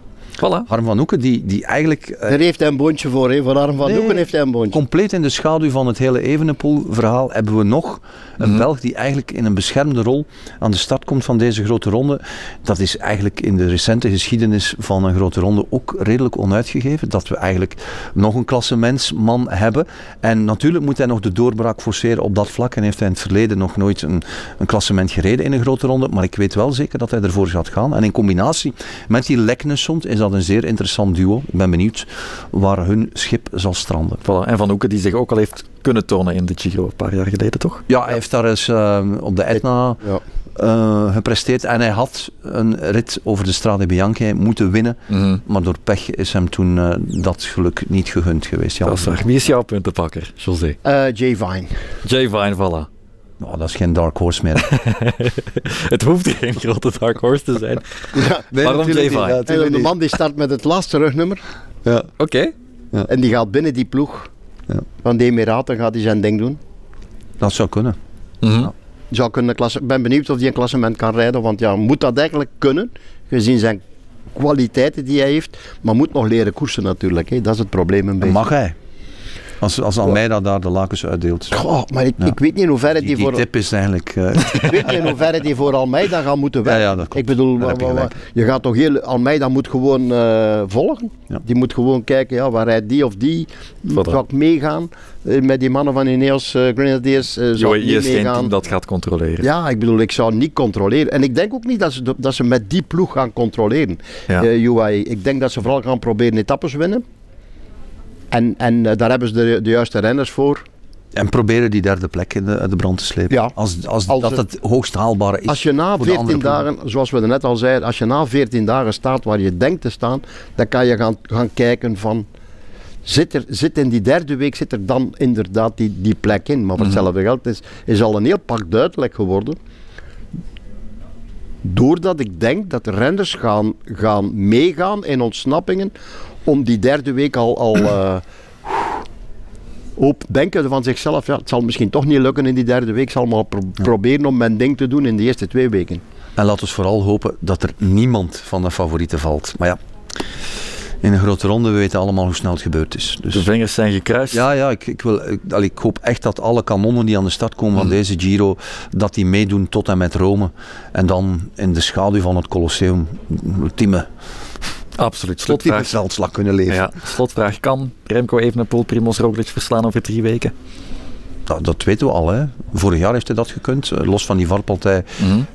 Voilà. Harm van Hoeken, die, die eigenlijk eh, Daar heeft hij een boontje voor, hè. Voor Arm van Nee. Hoeken heeft hij een boontje. compleet in de schaduw van het hele Evenepoel-verhaal hebben we nog een Mhm. Belg die eigenlijk in een beschermde rol aan de start komt van deze grote ronde. Dat is eigenlijk in de recente geschiedenis van een grote ronde ook redelijk onuitgegeven. Dat we eigenlijk nog een klassementsman hebben. En natuurlijk moet hij nog de doorbraak forceren op dat vlak. En heeft hij in het verleden nog nooit een, een klassement gereden in een grote ronde. Maar ik weet wel zeker dat hij ervoor gaat gaan. En in combinatie met die Leknesond is dat een zeer interessant duo. Ik ben benieuwd waar hun schip zal stranden. Voilà. En Van Hoeken die zich ook al heeft kunnen tonen in de Giro een paar jaar geleden, toch? Ja, hij heeft daar eens eh, op de Etna Ja. eh, gepresteerd. En hij had een rit over de Strade Bianche moeten winnen. Maar door pech is hem toen eh, dat geluk niet gegund geweest. Ja, Dat is waar. Wie is jouw puntenpakker, José? Eh, Jay Vine. Jay Vine, voilà. Nou, dat is geen dark horse meer. Het hoeft geen grote dark horse te zijn. Waarom Jay Vine? En de man die start met het laatste rugnummer. Ja. Oké. En die gaat binnen die ploeg Ja. van de Emiraten gaat hij zijn ding doen. Dat zou kunnen. Mhm. Zou kunnen klasse, ik ben benieuwd of hij een klassement kan rijden. Want ja, moet dat eigenlijk kunnen. Gezien zijn kwaliteiten die hij heeft. Maar moet nog leren koersen natuurlijk. Hè. Dat is het probleem een beetje. Mag hij? Als, als Almeida daar de lakens uitdeelt. Goh, maar ik, Ja. ik weet niet in hoeverre die, Die, die voor, tip is eigenlijk... eh, ik weet niet in hoeverre die voor Almeida gaat moeten werken. ja, dat klopt. ik bedoel, heb je wa- wa- gelijk. je gaat toch heel, Almeida moet gewoon eh, volgen. Ja. Die moet gewoon kijken, ja, waar rijdt die of die. Ik meegaan eh, met die mannen van Ineos eh, Grenadiers? eh, zou niet geen meegaan. team dat gaat controleren. Ja, ik bedoel, ik zou niet controleren. En ik denk ook niet dat ze, dat ze met die ploeg gaan controleren, Ja. eh, UAE. Ik denk dat ze vooral gaan proberen etappes winnen. En, en eh, daar hebben ze de, de juiste renners voor. en proberen die derde plek in de, uit de brand te slepen. Ja. Als, als, Als dat het- hoogst haalbare is. Als je na voor de andere 14 ploegen. dagen, zoals we er net al zeiden, als je na 14 dagen staat waar je denkt te staan, dan kan je gaan, gaan kijken van. Zit, er, zit in die derde week zit er dan inderdaad die, die plek in. Maar voor Mhm. hetzelfde geld is, is al een heel pak duidelijk geworden. Doordat ik denk dat de renners gaan, gaan meegaan in ontsnappingen om die derde week al, al eh, op denken van zichzelf. Ja, het zal misschien toch niet lukken in die derde week. Ik zal maar pro- proberen om mijn ding te doen in de eerste twee weken. En laten we vooral hopen dat er niemand van de favorieten valt. Maar ja, in een grote ronde we weten allemaal hoe snel het gebeurd is. De Dus vingers zijn gekruist. ja, ja ik, ik, wil, ik, allee, ik hoop echt dat alle kanonnen die aan de start komen van deze Giro, dat die meedoen tot en met Rome. En dan in de schaduw van het Colosseum ultieme, Absoluut. ultieme Slotvraag. veldslag kunnen leven. Ja, slotvraag. Kan Remco Evenepoel Primoz Roglic verslaan over drie weken? Dat, dat weten we al. Hè. Vorig jaar heeft hij dat gekund. Eh, Los van die varpartij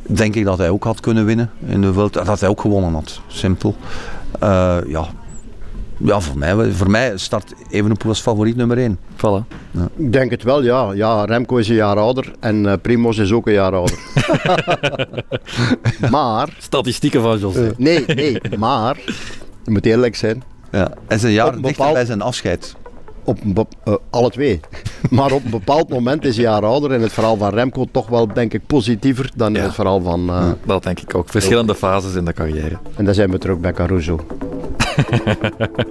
denk ik dat hij ook had kunnen winnen in de Vuelta. Dat hij ook gewonnen had. Simpel. Eh, ja. Ja, voor mij, voor mij start Evenepoel als favoriet nummer 1. Voilà. Ik denk het wel, ja. ja Remco is een jaar ouder en eh Primoz is ook een jaar ouder. maar, Statistieken van José. nee, nee, maar, je moet eerlijk zijn, Ja. En zijn jaar dichter bepaald- bij zijn afscheid. op een eh, alle twee. Maar op een bepaald moment is hij een jaar ouder en het verhaal van Remco toch wel, denk ik, positiever dan Ja. het verhaal van... eh, Dat denk ik ook. Verschillende fases in de carrière. En dan zijn we terug bij Caruso.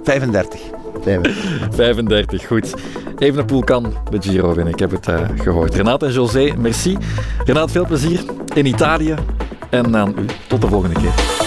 35. Zijn we. 35, goed. Evenepoel kan de Giro winnen, ik heb het eh, gehoord. Renat en José, merci. Renat, veel plezier in Italië. En aan u tot de volgende keer.